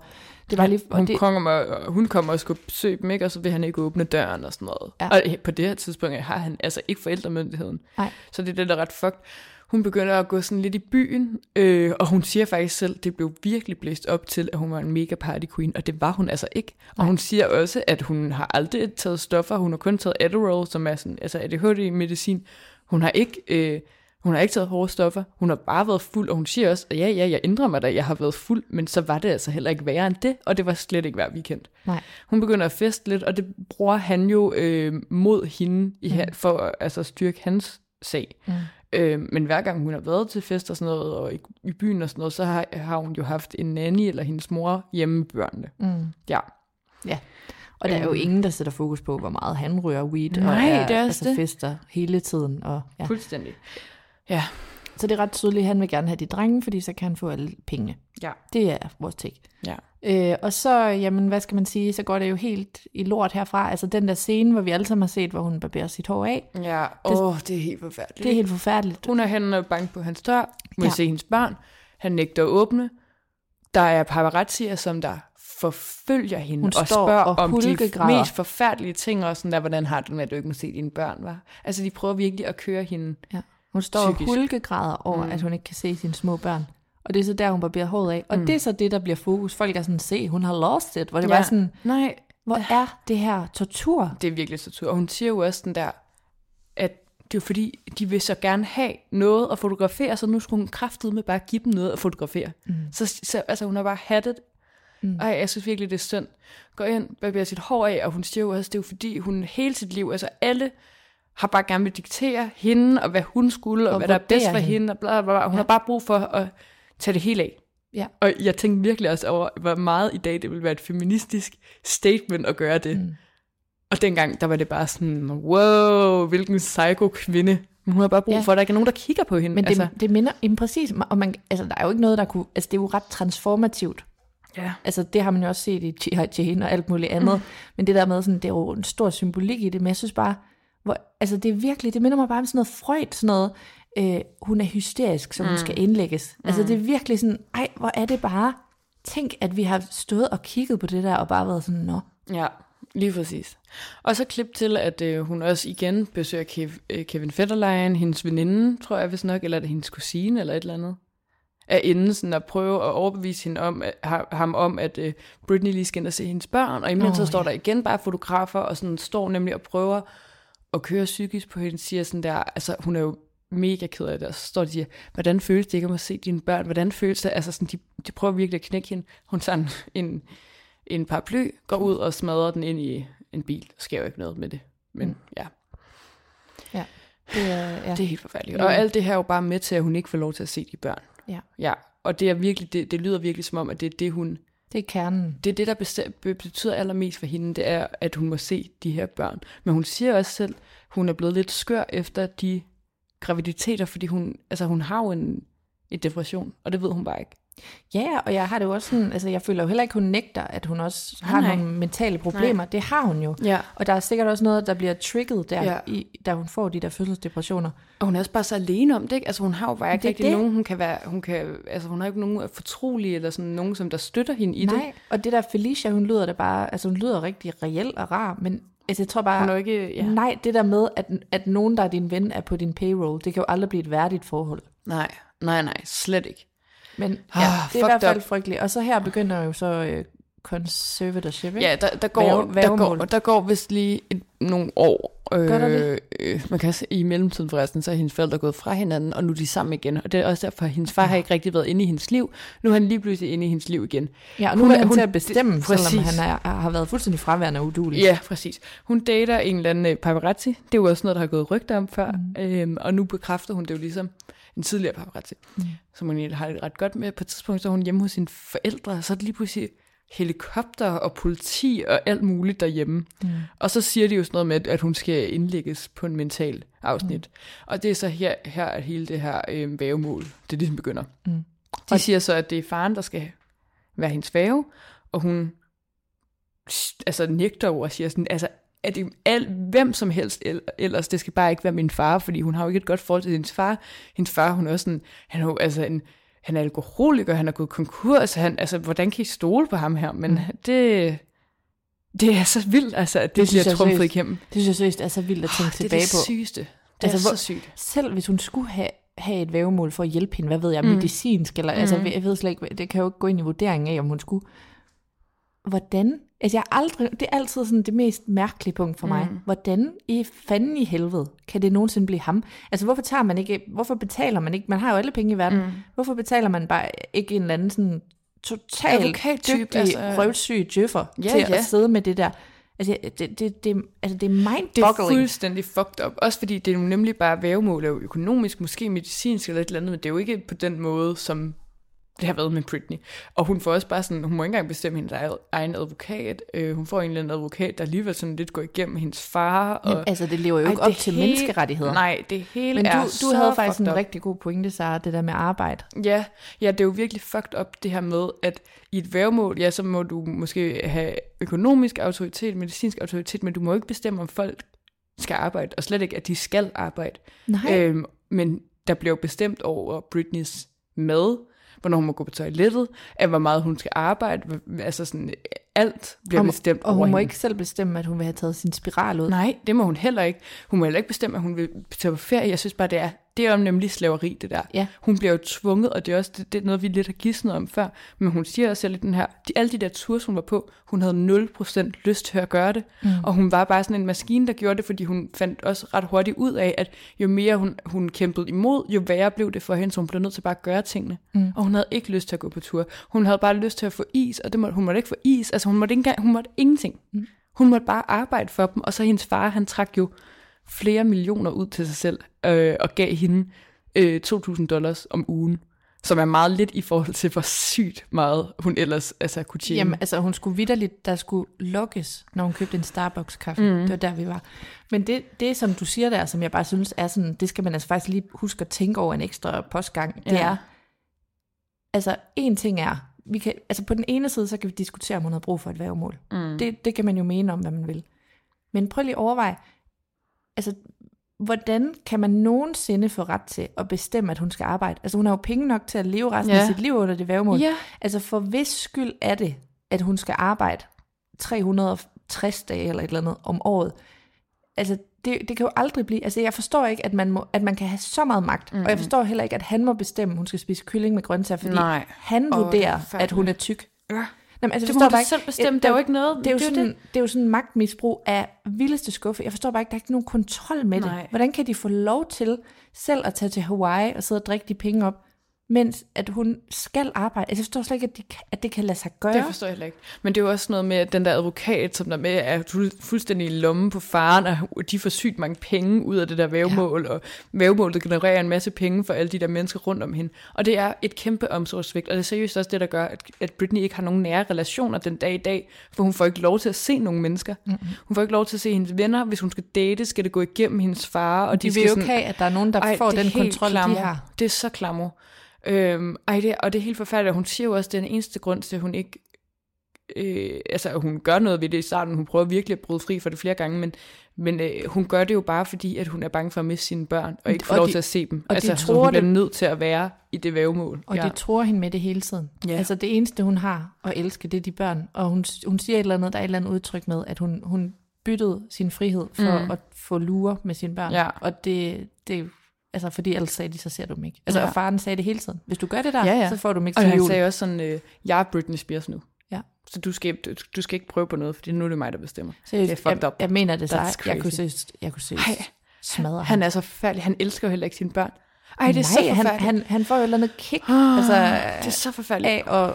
det var lige... Og hun, det, kommer, og hun kommer og skal besøge dem, ikke? og så vil han ikke åbne døren og sådan noget. Ja. Og på det her tidspunkt har han altså ikke forældremyndigheden. Nej. Så det er det, der er ret fucked. Hun begynder at gå sådan lidt i byen, øh, og hun siger faktisk selv, det blev virkelig blæst op til, at hun var en mega party queen, og det var hun altså ikke. Og hun siger også, at hun har aldrig taget stoffer, hun har kun taget Adderall, som er sådan, altså ADHD-medicin. Hun har ikke... Øh, hun har ikke taget hårde stoffer, hun har bare været fuld, og hun siger også, at ja, ja, jeg indrømmer dig, jeg har været fuld, men så var det altså heller ikke værre end det, og det var slet ikke hver weekend. Nej. Hun begynder at feste lidt, og det bruger han jo øh, mod hende i, mm. for at altså, styrke hans sag. Mm. Øh, men hver gang hun har været til fest og sådan noget, og i, i byen og sådan noget, så har, har hun jo haft en nanny eller hendes mor hjemme med børnene. Mm. Ja. Ja. Og der er jo Øhm. ingen, der sætter fokus på, hvor meget han ryger weed, og Nej, er, det er altså, det. fester hele tiden. Og, ja. Fuldstændig. Ja. Så det er ret tydeligt, at han vil gerne have de drenge, fordi så kan han få alle pengene. Ja. Det er vores take. Ja. Øh, og så, jamen, hvad skal man sige, så går det jo helt i lort herfra. Altså den der scene, hvor vi alle sammen har set, hvor hun barberer sit hår af. Ja, åh, oh, det er helt forfærdeligt. Det er helt forfærdeligt. Hun er henne og banke på hans dør, må ja. Se hendes børn. Han nægter at åbne. Der er paparazzier, som der forfølger hende Hun og spørger og om de mest forfærdelige ting, og sådan der, hvordan har du det med, at du ikke må se dine børn, var? Altså, de prøver virkelig at køre hende. Ja. Hun står Psykisk. og hulkegræder over, Mm. at hun ikke kan se sine små børn. Og det er så der, hun barberer håret af. Og mm. det er så det, der bliver fokus. Folk er sådan, se, hun har lost it. Hvor det Ja. var sådan, Nej, hvor er det her tortur? det er virkelig tortur. Og hun siger jo også den der, at det er fordi, de vil så gerne have noget at fotografere, så nu skulle hun kraftedeme bare give dem noget at fotografere. Mm. Så, så altså, hun har bare hattet. Mm. Ej, jeg synes virkelig, det er synd. Går ind, barberer sit hår af, og hun siger jo også, det er jo fordi, hun hele sit liv, altså alle har bare gerne vil diktere hende, og hvad hun skulle, og, Og hvad der er bedst for hende. hende, og bla, bla, bla. Hun ja. har bare brug for at tage det hele af. Ja. Og jeg tænkte virkelig også over, hvor meget i dag det ville være et feministisk statement at gøre det. Mm. Og dengang, der var det bare sådan, wow, hvilken psycho kvinde. Men hun har bare brug Ja. for, at der ikke er nogen, der kigger på hende. Men det, altså, det minder, jamen præcis, og man, altså, der er jo ikke noget, der kunne, altså det er jo ret transformativt. ja. Altså det har man jo også set i Jane og alt muligt andet. Mm. Men det der med, sådan, det er jo en stor symbolik i det, men jeg synes bare, hvor, altså det er virkelig, det minder mig bare om sådan noget Freud, sådan noget, øh, hun er hysterisk, så hun mm. skal indlægges. Altså det er virkelig sådan, ej, hvor er det bare, tænk, at vi har stået og kigget på det der, og bare været sådan, nå, Ja, lige præcis. Og så klip til, at øh, hun også igen besøger Kev, øh, Kevin Federline, hendes veninde, tror jeg vist nok, eller er det hendes kusine, eller et eller andet, er inde sådan at prøve at overbevise hende om, at, ha- ham om, at øh, Britney lige skal ind og se hendes børn, og imens Åh, så står ja. der igen bare fotografer, og sådan står nemlig og prøver at køre psykisk på hende, siger sådan der, altså hun er jo mega ked af det, og så står de og siger, hvordan føles det ikke om at se dine børn, hvordan føles det, altså sådan, de, de prøver virkelig at knække hende, hun tager en, en, en paraply, går ud og smadrer den ind i en bil, der sker jo ikke noget med det, men mm. ja, ja. Det er, ja. det er helt forfærdeligt. Og alt det her er jo bare med til, at hun ikke får lov til at se de børn. Ja. Ja, og det er virkelig, det, det lyder virkelig som om, at det er det, hun, det er kernen. det er det, der betyder allermest for hende, det er, at hun må se de her børn. Men hun siger også selv, hun er blevet lidt skør efter de graviditeter, fordi hun, altså hun har jo en, en depression, og det ved hun bare ikke. Ja, og jeg har det jo også sådan, altså jeg føler jo heller ikke, hun nægter, at hun også har Nej. nogle mentale problemer. Nej. Det har hun jo. Ja. Og der er sikkert også noget, der bliver trigget der, Ja. i, da hun får de der fødselsdepressioner. Og hun er også bare så alene om det, ikke? Altså hun har jo bare ikke Det rigtig det. nogen, hun kan være, hun kan, altså hun har ikke nogen fortrolige, eller sådan nogen, som der støtter hende i det. Nej, og det der Felicia, hun lyder da bare, altså hun lyder rigtig reel og rar, men altså, jeg tror bare, Hun er ikke, ja. nej, det der med, at, at nogen, der er din ven, er på din payroll, det kan jo aldrig blive et værdigt forhold. Nej, nej, nej, slet ikke. Men Ah, ja, det er i hvert fald up. frygteligt. Og så her begynder jo så øh, conservatorship, ikke? Ja, der, der, går, Værge- der, går, der går vist lige et, nogle år. Øh, Gør der det? Øh, man kan se, i mellemtiden forresten, så er hendes forældre gået fra hinanden, og nu er de sammen igen. Og det er også derfor, at hendes far har ikke rigtig været inde i hendes liv. Nu er han lige pludselig inde i hendes liv igen. Ja, og nu Hun er han hun- til at bestemme, det- selvom præcis. han er, har været fuldstændig fraværende og udulig. Ja, præcis. Hun dater en eller anden øh, paparazzi. Det er jo også noget, der har gået rygter om før. Mm. Øhm, og nu bekræfter hun det jo ligesom en tidligere paparazzi, mm. som hun har det ret godt med. På et tidspunkt så er hun hjemme hos sine forældre, og så er det lige pludselig helikopter og politi og alt muligt derhjemme. Mm. Og så siger de jo sådan noget med, at hun skal indlægges på en mental afsnit. Mm. Og det er så her, her at hele det her øh, vævemål, det ligesom begynder. Mm. De siger så, at det er faren, der skal være hendes væve, og hun altså nægter jo og siger sådan, altså, at det al, hvem som helst el- ellers, det skal bare ikke være min far, fordi hun har jo ikke et godt forhold til hendes far. Hendes far, hun er også sådan, han er jo altså en, han er alkoholiker, han er gået konkurs, han, altså, hvordan kan I stole på ham her? Men mm. det, det er så vildt, altså, at det, Det det bliver trumfet igennem. Det synes jeg seriøst er så vildt at tænke Det er tilbage det på. sygeste. Det Altså, altså, er hvor- så sygt. Selv hvis hun skulle have, have et vævemål for at hjælpe hende, hvad ved jeg, mm. medicinsk, eller mm. altså, jeg ved slet ikke, det kan jo ikke gå ind i vurderingen af, om hun skulle. Hvordan? Altså, jeg aldrig, det er altid sådan det mest mærkelige punkt for mig. Hvordan i fanden i helvede kan det nogensinde blive ham? Altså, hvorfor tager man ikke, hvorfor betaler man ikke, man har jo alle penge i verden, mm. hvorfor betaler man bare ikke en eller anden sådan totalt dygtig, altså. altså, røvsyg djøffer Ja, til ja. at sidde med det der? Altså, det, det, det, altså, det er Det er fuldstændig fucked up. Også fordi det er jo nemlig bare vævemål er jo økonomisk, måske medicinsk eller et eller andet, men det er jo ikke på den måde, som det har været med Britney. Og hun får også bare sådan, hun må ikke engang bestemme hendes egen- advokat. Øh, hun får en eller anden advokat, der alligevel sådan lidt går igennem hendes far. Og, Jamen, altså, det lever jo ikke Ej, op til hele- menneskerettigheder. Nej, det hele Men er du, du så havde faktisk en up. rigtig god pointe, Sara, det der med arbejde. Ja, ja, det er jo virkelig fucked up det her med, at i et værgemål, ja, så må du måske have økonomisk autoritet, medicinsk autoritet, men du må ikke bestemme, om folk skal arbejde, og slet ikke, at de skal arbejde. Nej. Øhm, men der bliver jo bestemt over Britneys mad, hvornår hun må gå på toilettet, af hvor meget hun skal arbejde, altså sådan, alt bliver og, bestemt og over hun må hende. ikke selv bestemme, at hun vil have taget sin spiral ud. Nej, det må hun heller ikke. Hun må heller ikke bestemme, at hun vil tage på ferie. Jeg synes bare, det er Det er jo nemlig slaveri, det der. Ja. Hun bliver jo tvunget, og det er også det, det er noget, vi lidt har gidsnet om før. Men hun siger også selv i den her, de, alle de der tours, hun var på, hun havde 0% lyst til at gøre det. Mm. Og hun var bare sådan en maskine, der gjorde det, fordi hun fandt også ret hurtigt ud af, at jo mere hun, hun kæmpede imod, jo værre blev det for hende, så hun blev nødt til bare at gøre tingene. Mm. Og hun havde ikke lyst til at gå på tur. Hun havde bare lyst til at få is, og det må, hun måtte ikke få is. Altså hun måtte, ikke hun måtte ingenting. Mm. Hun måtte bare arbejde for dem, og så hendes far, han trak jo flere millioner ud til sig selv, øh, og gav hende øh, 2.000 dollars om ugen, som er meget lidt i forhold til, hvor sygt meget hun ellers altså, kunne tjene. Jamen, altså hun skulle vidderligt, der skulle lukkes, når hun købte en Starbucks-kaffe. Mm. Det var der, vi var. Men det, det, som du siger der, som jeg bare synes er sådan, det skal man altså faktisk lige huske at tænke over en ekstra postgang, det Ja. er, altså en ting er, vi kan, altså på den ene side, så kan vi diskutere, om hun har brug for et værgemål. Mm. Det, det kan man jo mene om, hvad man vil. Men prøv lige at overveje, altså hvordan kan man nogensinde få ret til at bestemme, at hun skal arbejde? Altså hun har jo penge nok til at leve resten ja. Af sit liv under det værgemål. Ja. Altså for hvis skyld er det, at hun skal arbejde 360 dage eller et eller andet om året. Altså det, det kan jo aldrig blive, altså jeg forstår ikke, at man, må, at man kan have så meget magt, mm. og jeg forstår heller ikke, at han må bestemme, at hun skal spise kylling med grøntsager, fordi Nej. han er vurderer, forfærdeligt. at hun er tyk. Ja. Jamen, altså, Det må du bare selv bestemme. Ja, Der er jo ikke noget- Det er jo, det er jo sådan, det. det er jo sådan magtmisbrug af vildeste skuffe. Jeg forstår bare ikke, der er ikke nogen kontrol med Nej. det. Hvordan kan de få lov til selv at tage til Hawaii og sidde og drikke de penge op, mens at hun skal arbejde? Altså, jeg forstår slet ikke, at, de, at det kan lade sig gøre. Det forstår jeg heller ikke. Men det er jo også noget med, at den der advokat, som der med er fu- fuldstændig i lommen på faren, og de får sygt mange penge ud af det der vævemål, ja. og vævemålet genererer en masse penge for alle de der mennesker rundt om hende. Og det er et kæmpe omsorgsvigt, og det er seriøst også det, der gør, at, at Britney ikke har nogen nære relationer den dag i dag, for hun får ikke lov til at se nogen mennesker. Mm-hmm. Hun får ikke lov til at se hendes venner. Hvis hun skal date, skal det gå igennem hendes far, og de, de vil jo ikke have, at der er nogen, der får det er den kontrol, klammer. de har. Det er så klammer. Øhm, ej, det, og det er helt forfærdeligt. og Hun siger jo også, at den eneste grund til, at hun ikke... Øh, altså, hun gør noget ved det i starten. Hun prøver virkelig at bryde fri for det flere gange, men, men øh, hun gør det jo bare fordi, at hun er bange for at miste sine børn, og ikke få Og lov de- til at se dem. og de altså, så tror hun bliver det- nødt til at være i det vævemål. Og ja. det tror hende med det hele tiden. Ja. Altså det eneste, hun har at elske, det er de børn. Og hun, hun siger et eller andet, der er et eller andet udtryk med, at hun, hun byttede sin frihed for mm. at få lure med sine børn. Ja. Og det, det altså fordi ellers sagde de, så ser du dem ikke. Altså Ja. og faren sagde det hele tiden. Hvis du gør det der, Ja, ja. så får du dem ikke Og til han jul. sagde også sådan, øh, jeg er Britney Spears nu. Ja. Så du skal, du, du skal ikke prøve på noget, fordi nu er det mig, der bestemmer. Seriøst, det er fucked jeg, up. jeg mener det så. That's Jeg kunne se, jeg kunne se Ej, smadre Han er så forfærdelig. Han elsker jo heller ikke sine børn. Ej, det er så Nej, han, forfærdeligt. han, han får jo et eller andet kick Ah, altså, det er så forfærdeligt. af at,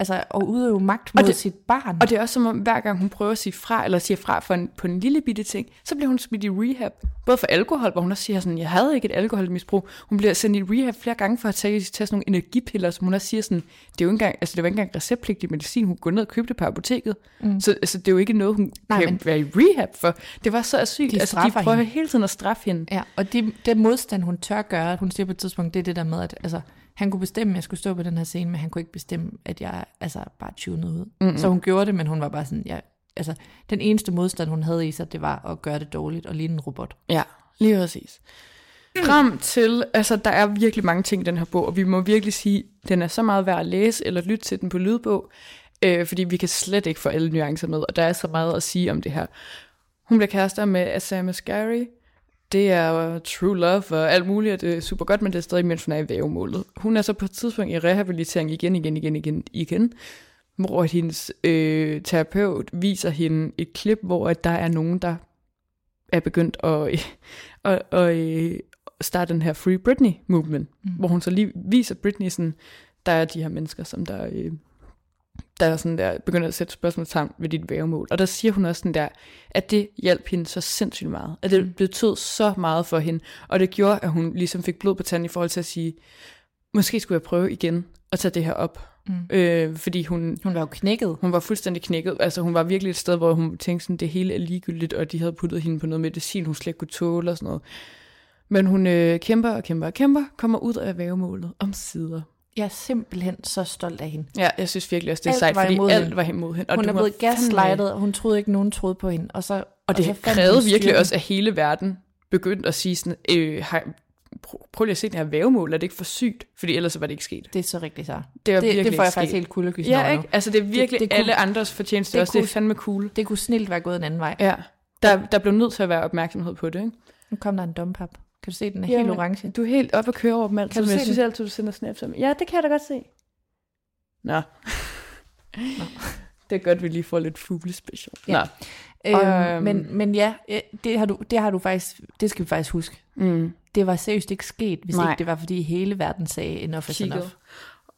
altså, at udøve magt mod det- sit barn. Og det er også som om, hver gang hun prøver at sige fra, eller siger fra for en, på en lille bitte ting, så bliver hun smidt i rehab. Både for alkohol, hvor hun også siger sådan, jeg havde ikke et alkoholmisbrug. Hun bliver sendt i rehab flere gange for at tage, tage sådan nogle energipiller, som hun også siger sådan, det er jo ikke engang, altså det var ikke engang receptpligtig medicin, hun går ned og købte på apoteket. Mm. Så altså, det er jo ikke noget, hun Nej, kan men- være i rehab for. Det var så sygt. De altså, de prøver hende. hele tiden at straffe hende. Ja, og det, det modstand, hun tør gøre, hun siger på et tidspunkt, det er det der med, at altså, han kunne bestemme, at jeg skulle stå på den her scene, men han kunne ikke bestemme, at jeg altså, bare tunede ud. Mm-hmm. Så hun gjorde det, men hun var bare sådan, ja, altså, den eneste modstand, hun havde i sig, det var at gøre det dårligt og ligne en robot. Ja, lige præcis. Frem til, altså der er virkelig mange ting i den her bog, og vi må virkelig sige, den er så meget værd at læse eller lytte til den på lydbog, øh, fordi vi kan slet ikke få alle nuancer med, og der er så meget at sige om det her. Hun bliver kærester med Asama Scary. Det er true love og alt muligt, og det er super godt, men det er stadig, mens hun er i vævemålet. Hun er så på et tidspunkt i rehabilitering igen, igen, igen, igen, igen, hvor hendes øh, terapeut viser hende et klip, hvor at der er nogen, der er begyndt at, at, at, at starte den her Free Britney movement, mm. hvor hun så lige viser Britney sådan, der er de her mennesker, som der, øh, der er sådan der, begynder at sætte spørgsmålstegn ved dit vævemål. Og der siger hun også sådan der, at det hjalp hende så sindssygt meget. At det betød så meget for hende. Og det gjorde, at hun ligesom fik blod på tanden i forhold til at sige, måske skulle jeg prøve igen at tage det her op. Mm. Øh, fordi hun, Hun var jo knækket. hun var fuldstændig knækket. Altså hun var virkelig et sted, hvor hun tænkte sådan, det hele er ligegyldigt, og de havde puttet hende på noget medicin, hun slet ikke kunne tåle og sådan noget. Men hun øh, kæmper og kæmper og kæmper, kommer ud af vævemålet om sider. Jeg er simpelthen så stolt af hende. Ja, jeg synes virkelig også, det er Alt sejt, var fordi alt hende. var imod hende. Og hun er blevet gaslightet, og hun troede ikke, nogen troede på hende. Og, så, Og det så krævede virkelig også, at hele verden begyndte at sige sådan, øh, har, prøv, lige at se den her vævemål, er det ikke for sygt? Fordi ellers så var det ikke sket. Det er så rigtigt så. Det, var det, virkelig det får jeg faktisk helt kuldegys Ja, over ikke? nu. Altså det er virkelig det det, kunne- alle andres fortjeneste det også. Det er kunne- fandme cool. Det kunne snilt være gået en anden vej. Ja, der, der blev nødt til at være opmærksomhed på det, ikke? Nu kom der en dompap. Kan du se, den er Jamen, helt orange? Du er helt oppe at køre over dem altid, Kan du men jeg se synes den? altid, du sender snaps om. Ja, det kan jeg da godt se. Nå. det er godt, vi lige får lidt fuglespecial. Ja. Nå. Øhm, Øhm. men, men ja, det har, du, det har du faktisk, det skal vi faktisk huske. Mm. Det var seriøst ikke sket, hvis Nej. ikke det var, fordi hele verden sagde enough is Kigget. enough.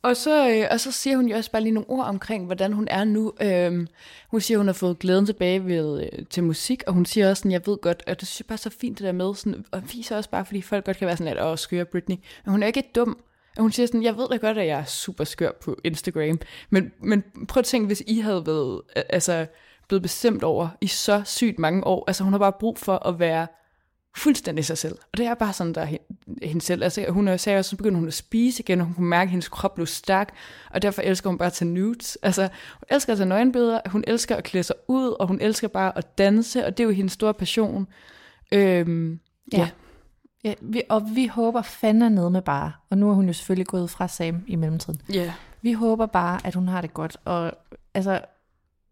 Og så, øh, og så siger hun jo også bare lige nogle ord omkring, hvordan hun er nu. Øhm, hun siger, hun har fået glæden tilbage ved, øh, til musik, og hun siger også sådan, jeg ved godt, og det synes jeg bare er så fint det der med, sådan, og viser også bare, fordi folk godt kan være sådan lidt, åh, skøre Britney. Men hun er ikke dum. Og hun siger sådan, jeg ved da godt, at jeg er super skør på Instagram, men, men prøv at tænke, hvis I havde været, altså, blevet bestemt over i så sygt mange år. Altså hun har bare brug for at være fuldstændig sig selv. Og det er bare sådan, der er hen- hende selv. Altså hun sagde også, så begyndte hun at spise igen, og hun kunne mærke, at hendes krop blev stærk, og derfor elsker hun bare at tage nudes. Altså hun elsker at tage nøgenbilleder, hun elsker at klæde sig ud, og hun elsker bare at danse, og det er jo hendes store passion. Øhm, ja. Ja. Ja, vi, og vi håber fandme ned med bare. Og nu er hun jo selvfølgelig gået fra Sam i mellemtiden. ja. Vi håber bare, at hun har det godt. Og altså,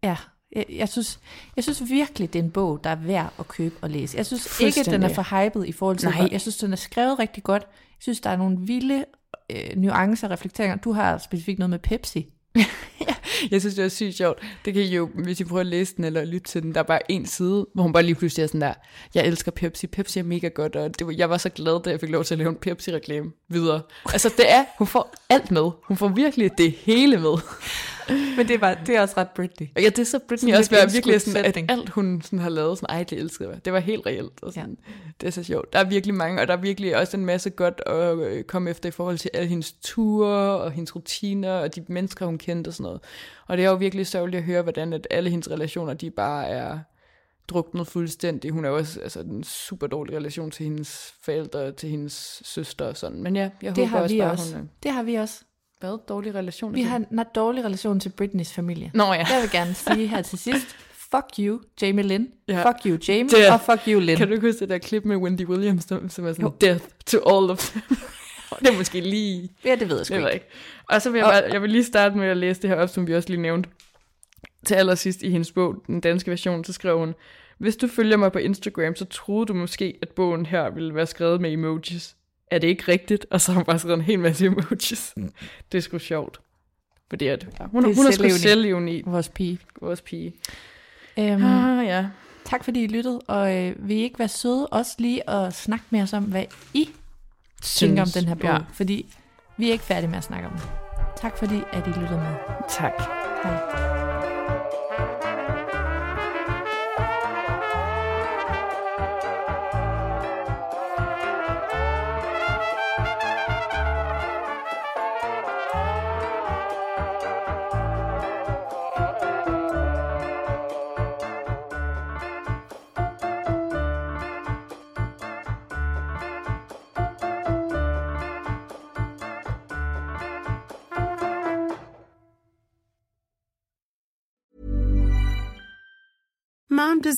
ja, jeg, jeg, synes, jeg synes virkelig, det er en bog, der er værd at købe og læse. Jeg synes ikke, den er for hyped i forhold til, Nej. jeg synes, den er skrevet rigtig godt. Jeg synes, der er nogle vilde øh, nuancer og reflekteringer. Du har specifikt noget med Pepsi. Jeg synes, det er sygt sjovt. Det kan I jo, hvis I prøver at læse den eller lytte til den, der er bare en side, hvor hun bare lige pludselig er sådan der, jeg elsker Pepsi, Pepsi er mega godt, og det var, jeg var så glad, da jeg fik lov til at lave en Pepsi-reklame videre. Altså det er, hun får alt med. Hun får virkelig det hele med. Men det er, bare, det er også ret Britney. Ja, det er så Britney også være virkelig sådan, at alt hun sådan har lavet, sådan, ej, det elskede jeg. Det var helt reelt. Og sådan. Ja. Det er så sjovt. Der er virkelig mange, og der er virkelig også en masse godt at øh, komme efter i forhold til alle hendes ture, og hendes rutiner, og de mennesker, hun kendte og sådan noget. Og det er jo virkelig sørgeligt at høre, hvordan at alle hendes relationer, de bare er druknet fuldstændig. Hun er også altså, en super dårlig relation til hendes forældre, til hendes søster og sådan. Men ja, jeg Det håber har også vi bare, også. hun. Det har vi også. Hvad? Dårlig relation? Vi har en dårlig relation til Britneys familie. Nå ja. Jeg vil gerne sige her til sidst, fuck you, Jamie Lynn. Ja. Fuck you, Jamie. Er- Og fuck you, Lynn. Kan du ikke huske det der klip med Wendy Williams, som som er sådan, Jo. death to all of them? det er måske lige... Ja, det ved jeg sgu Det ikke. ikke. Og så vil jeg, bare, jeg vil lige starte med at læse det her op, som vi også lige nævnte. Til allersidst i hendes bog, den danske version, så skrev hun, Hvis du følger mig på Instagram, så troede du måske, at bogen her ville være skrevet med emojis. Er det ikke rigtigt? Og så har hun bare skrevet en hel masse emojis. Mm. Det er sgu sjovt. Fordi at, ja, hun, Det er hun er sgu selvlevende. i Vores pige. vores pige. Øhm, Ah, ja. tak fordi I lyttede, og øh, vil I ikke være søde også lige at snakke med os om, hvad I tænker om Synes- den her bog? ja. Fordi vi er ikke færdige med at snakke om den. Tak fordi, at I lyttede med. Tak. Hej.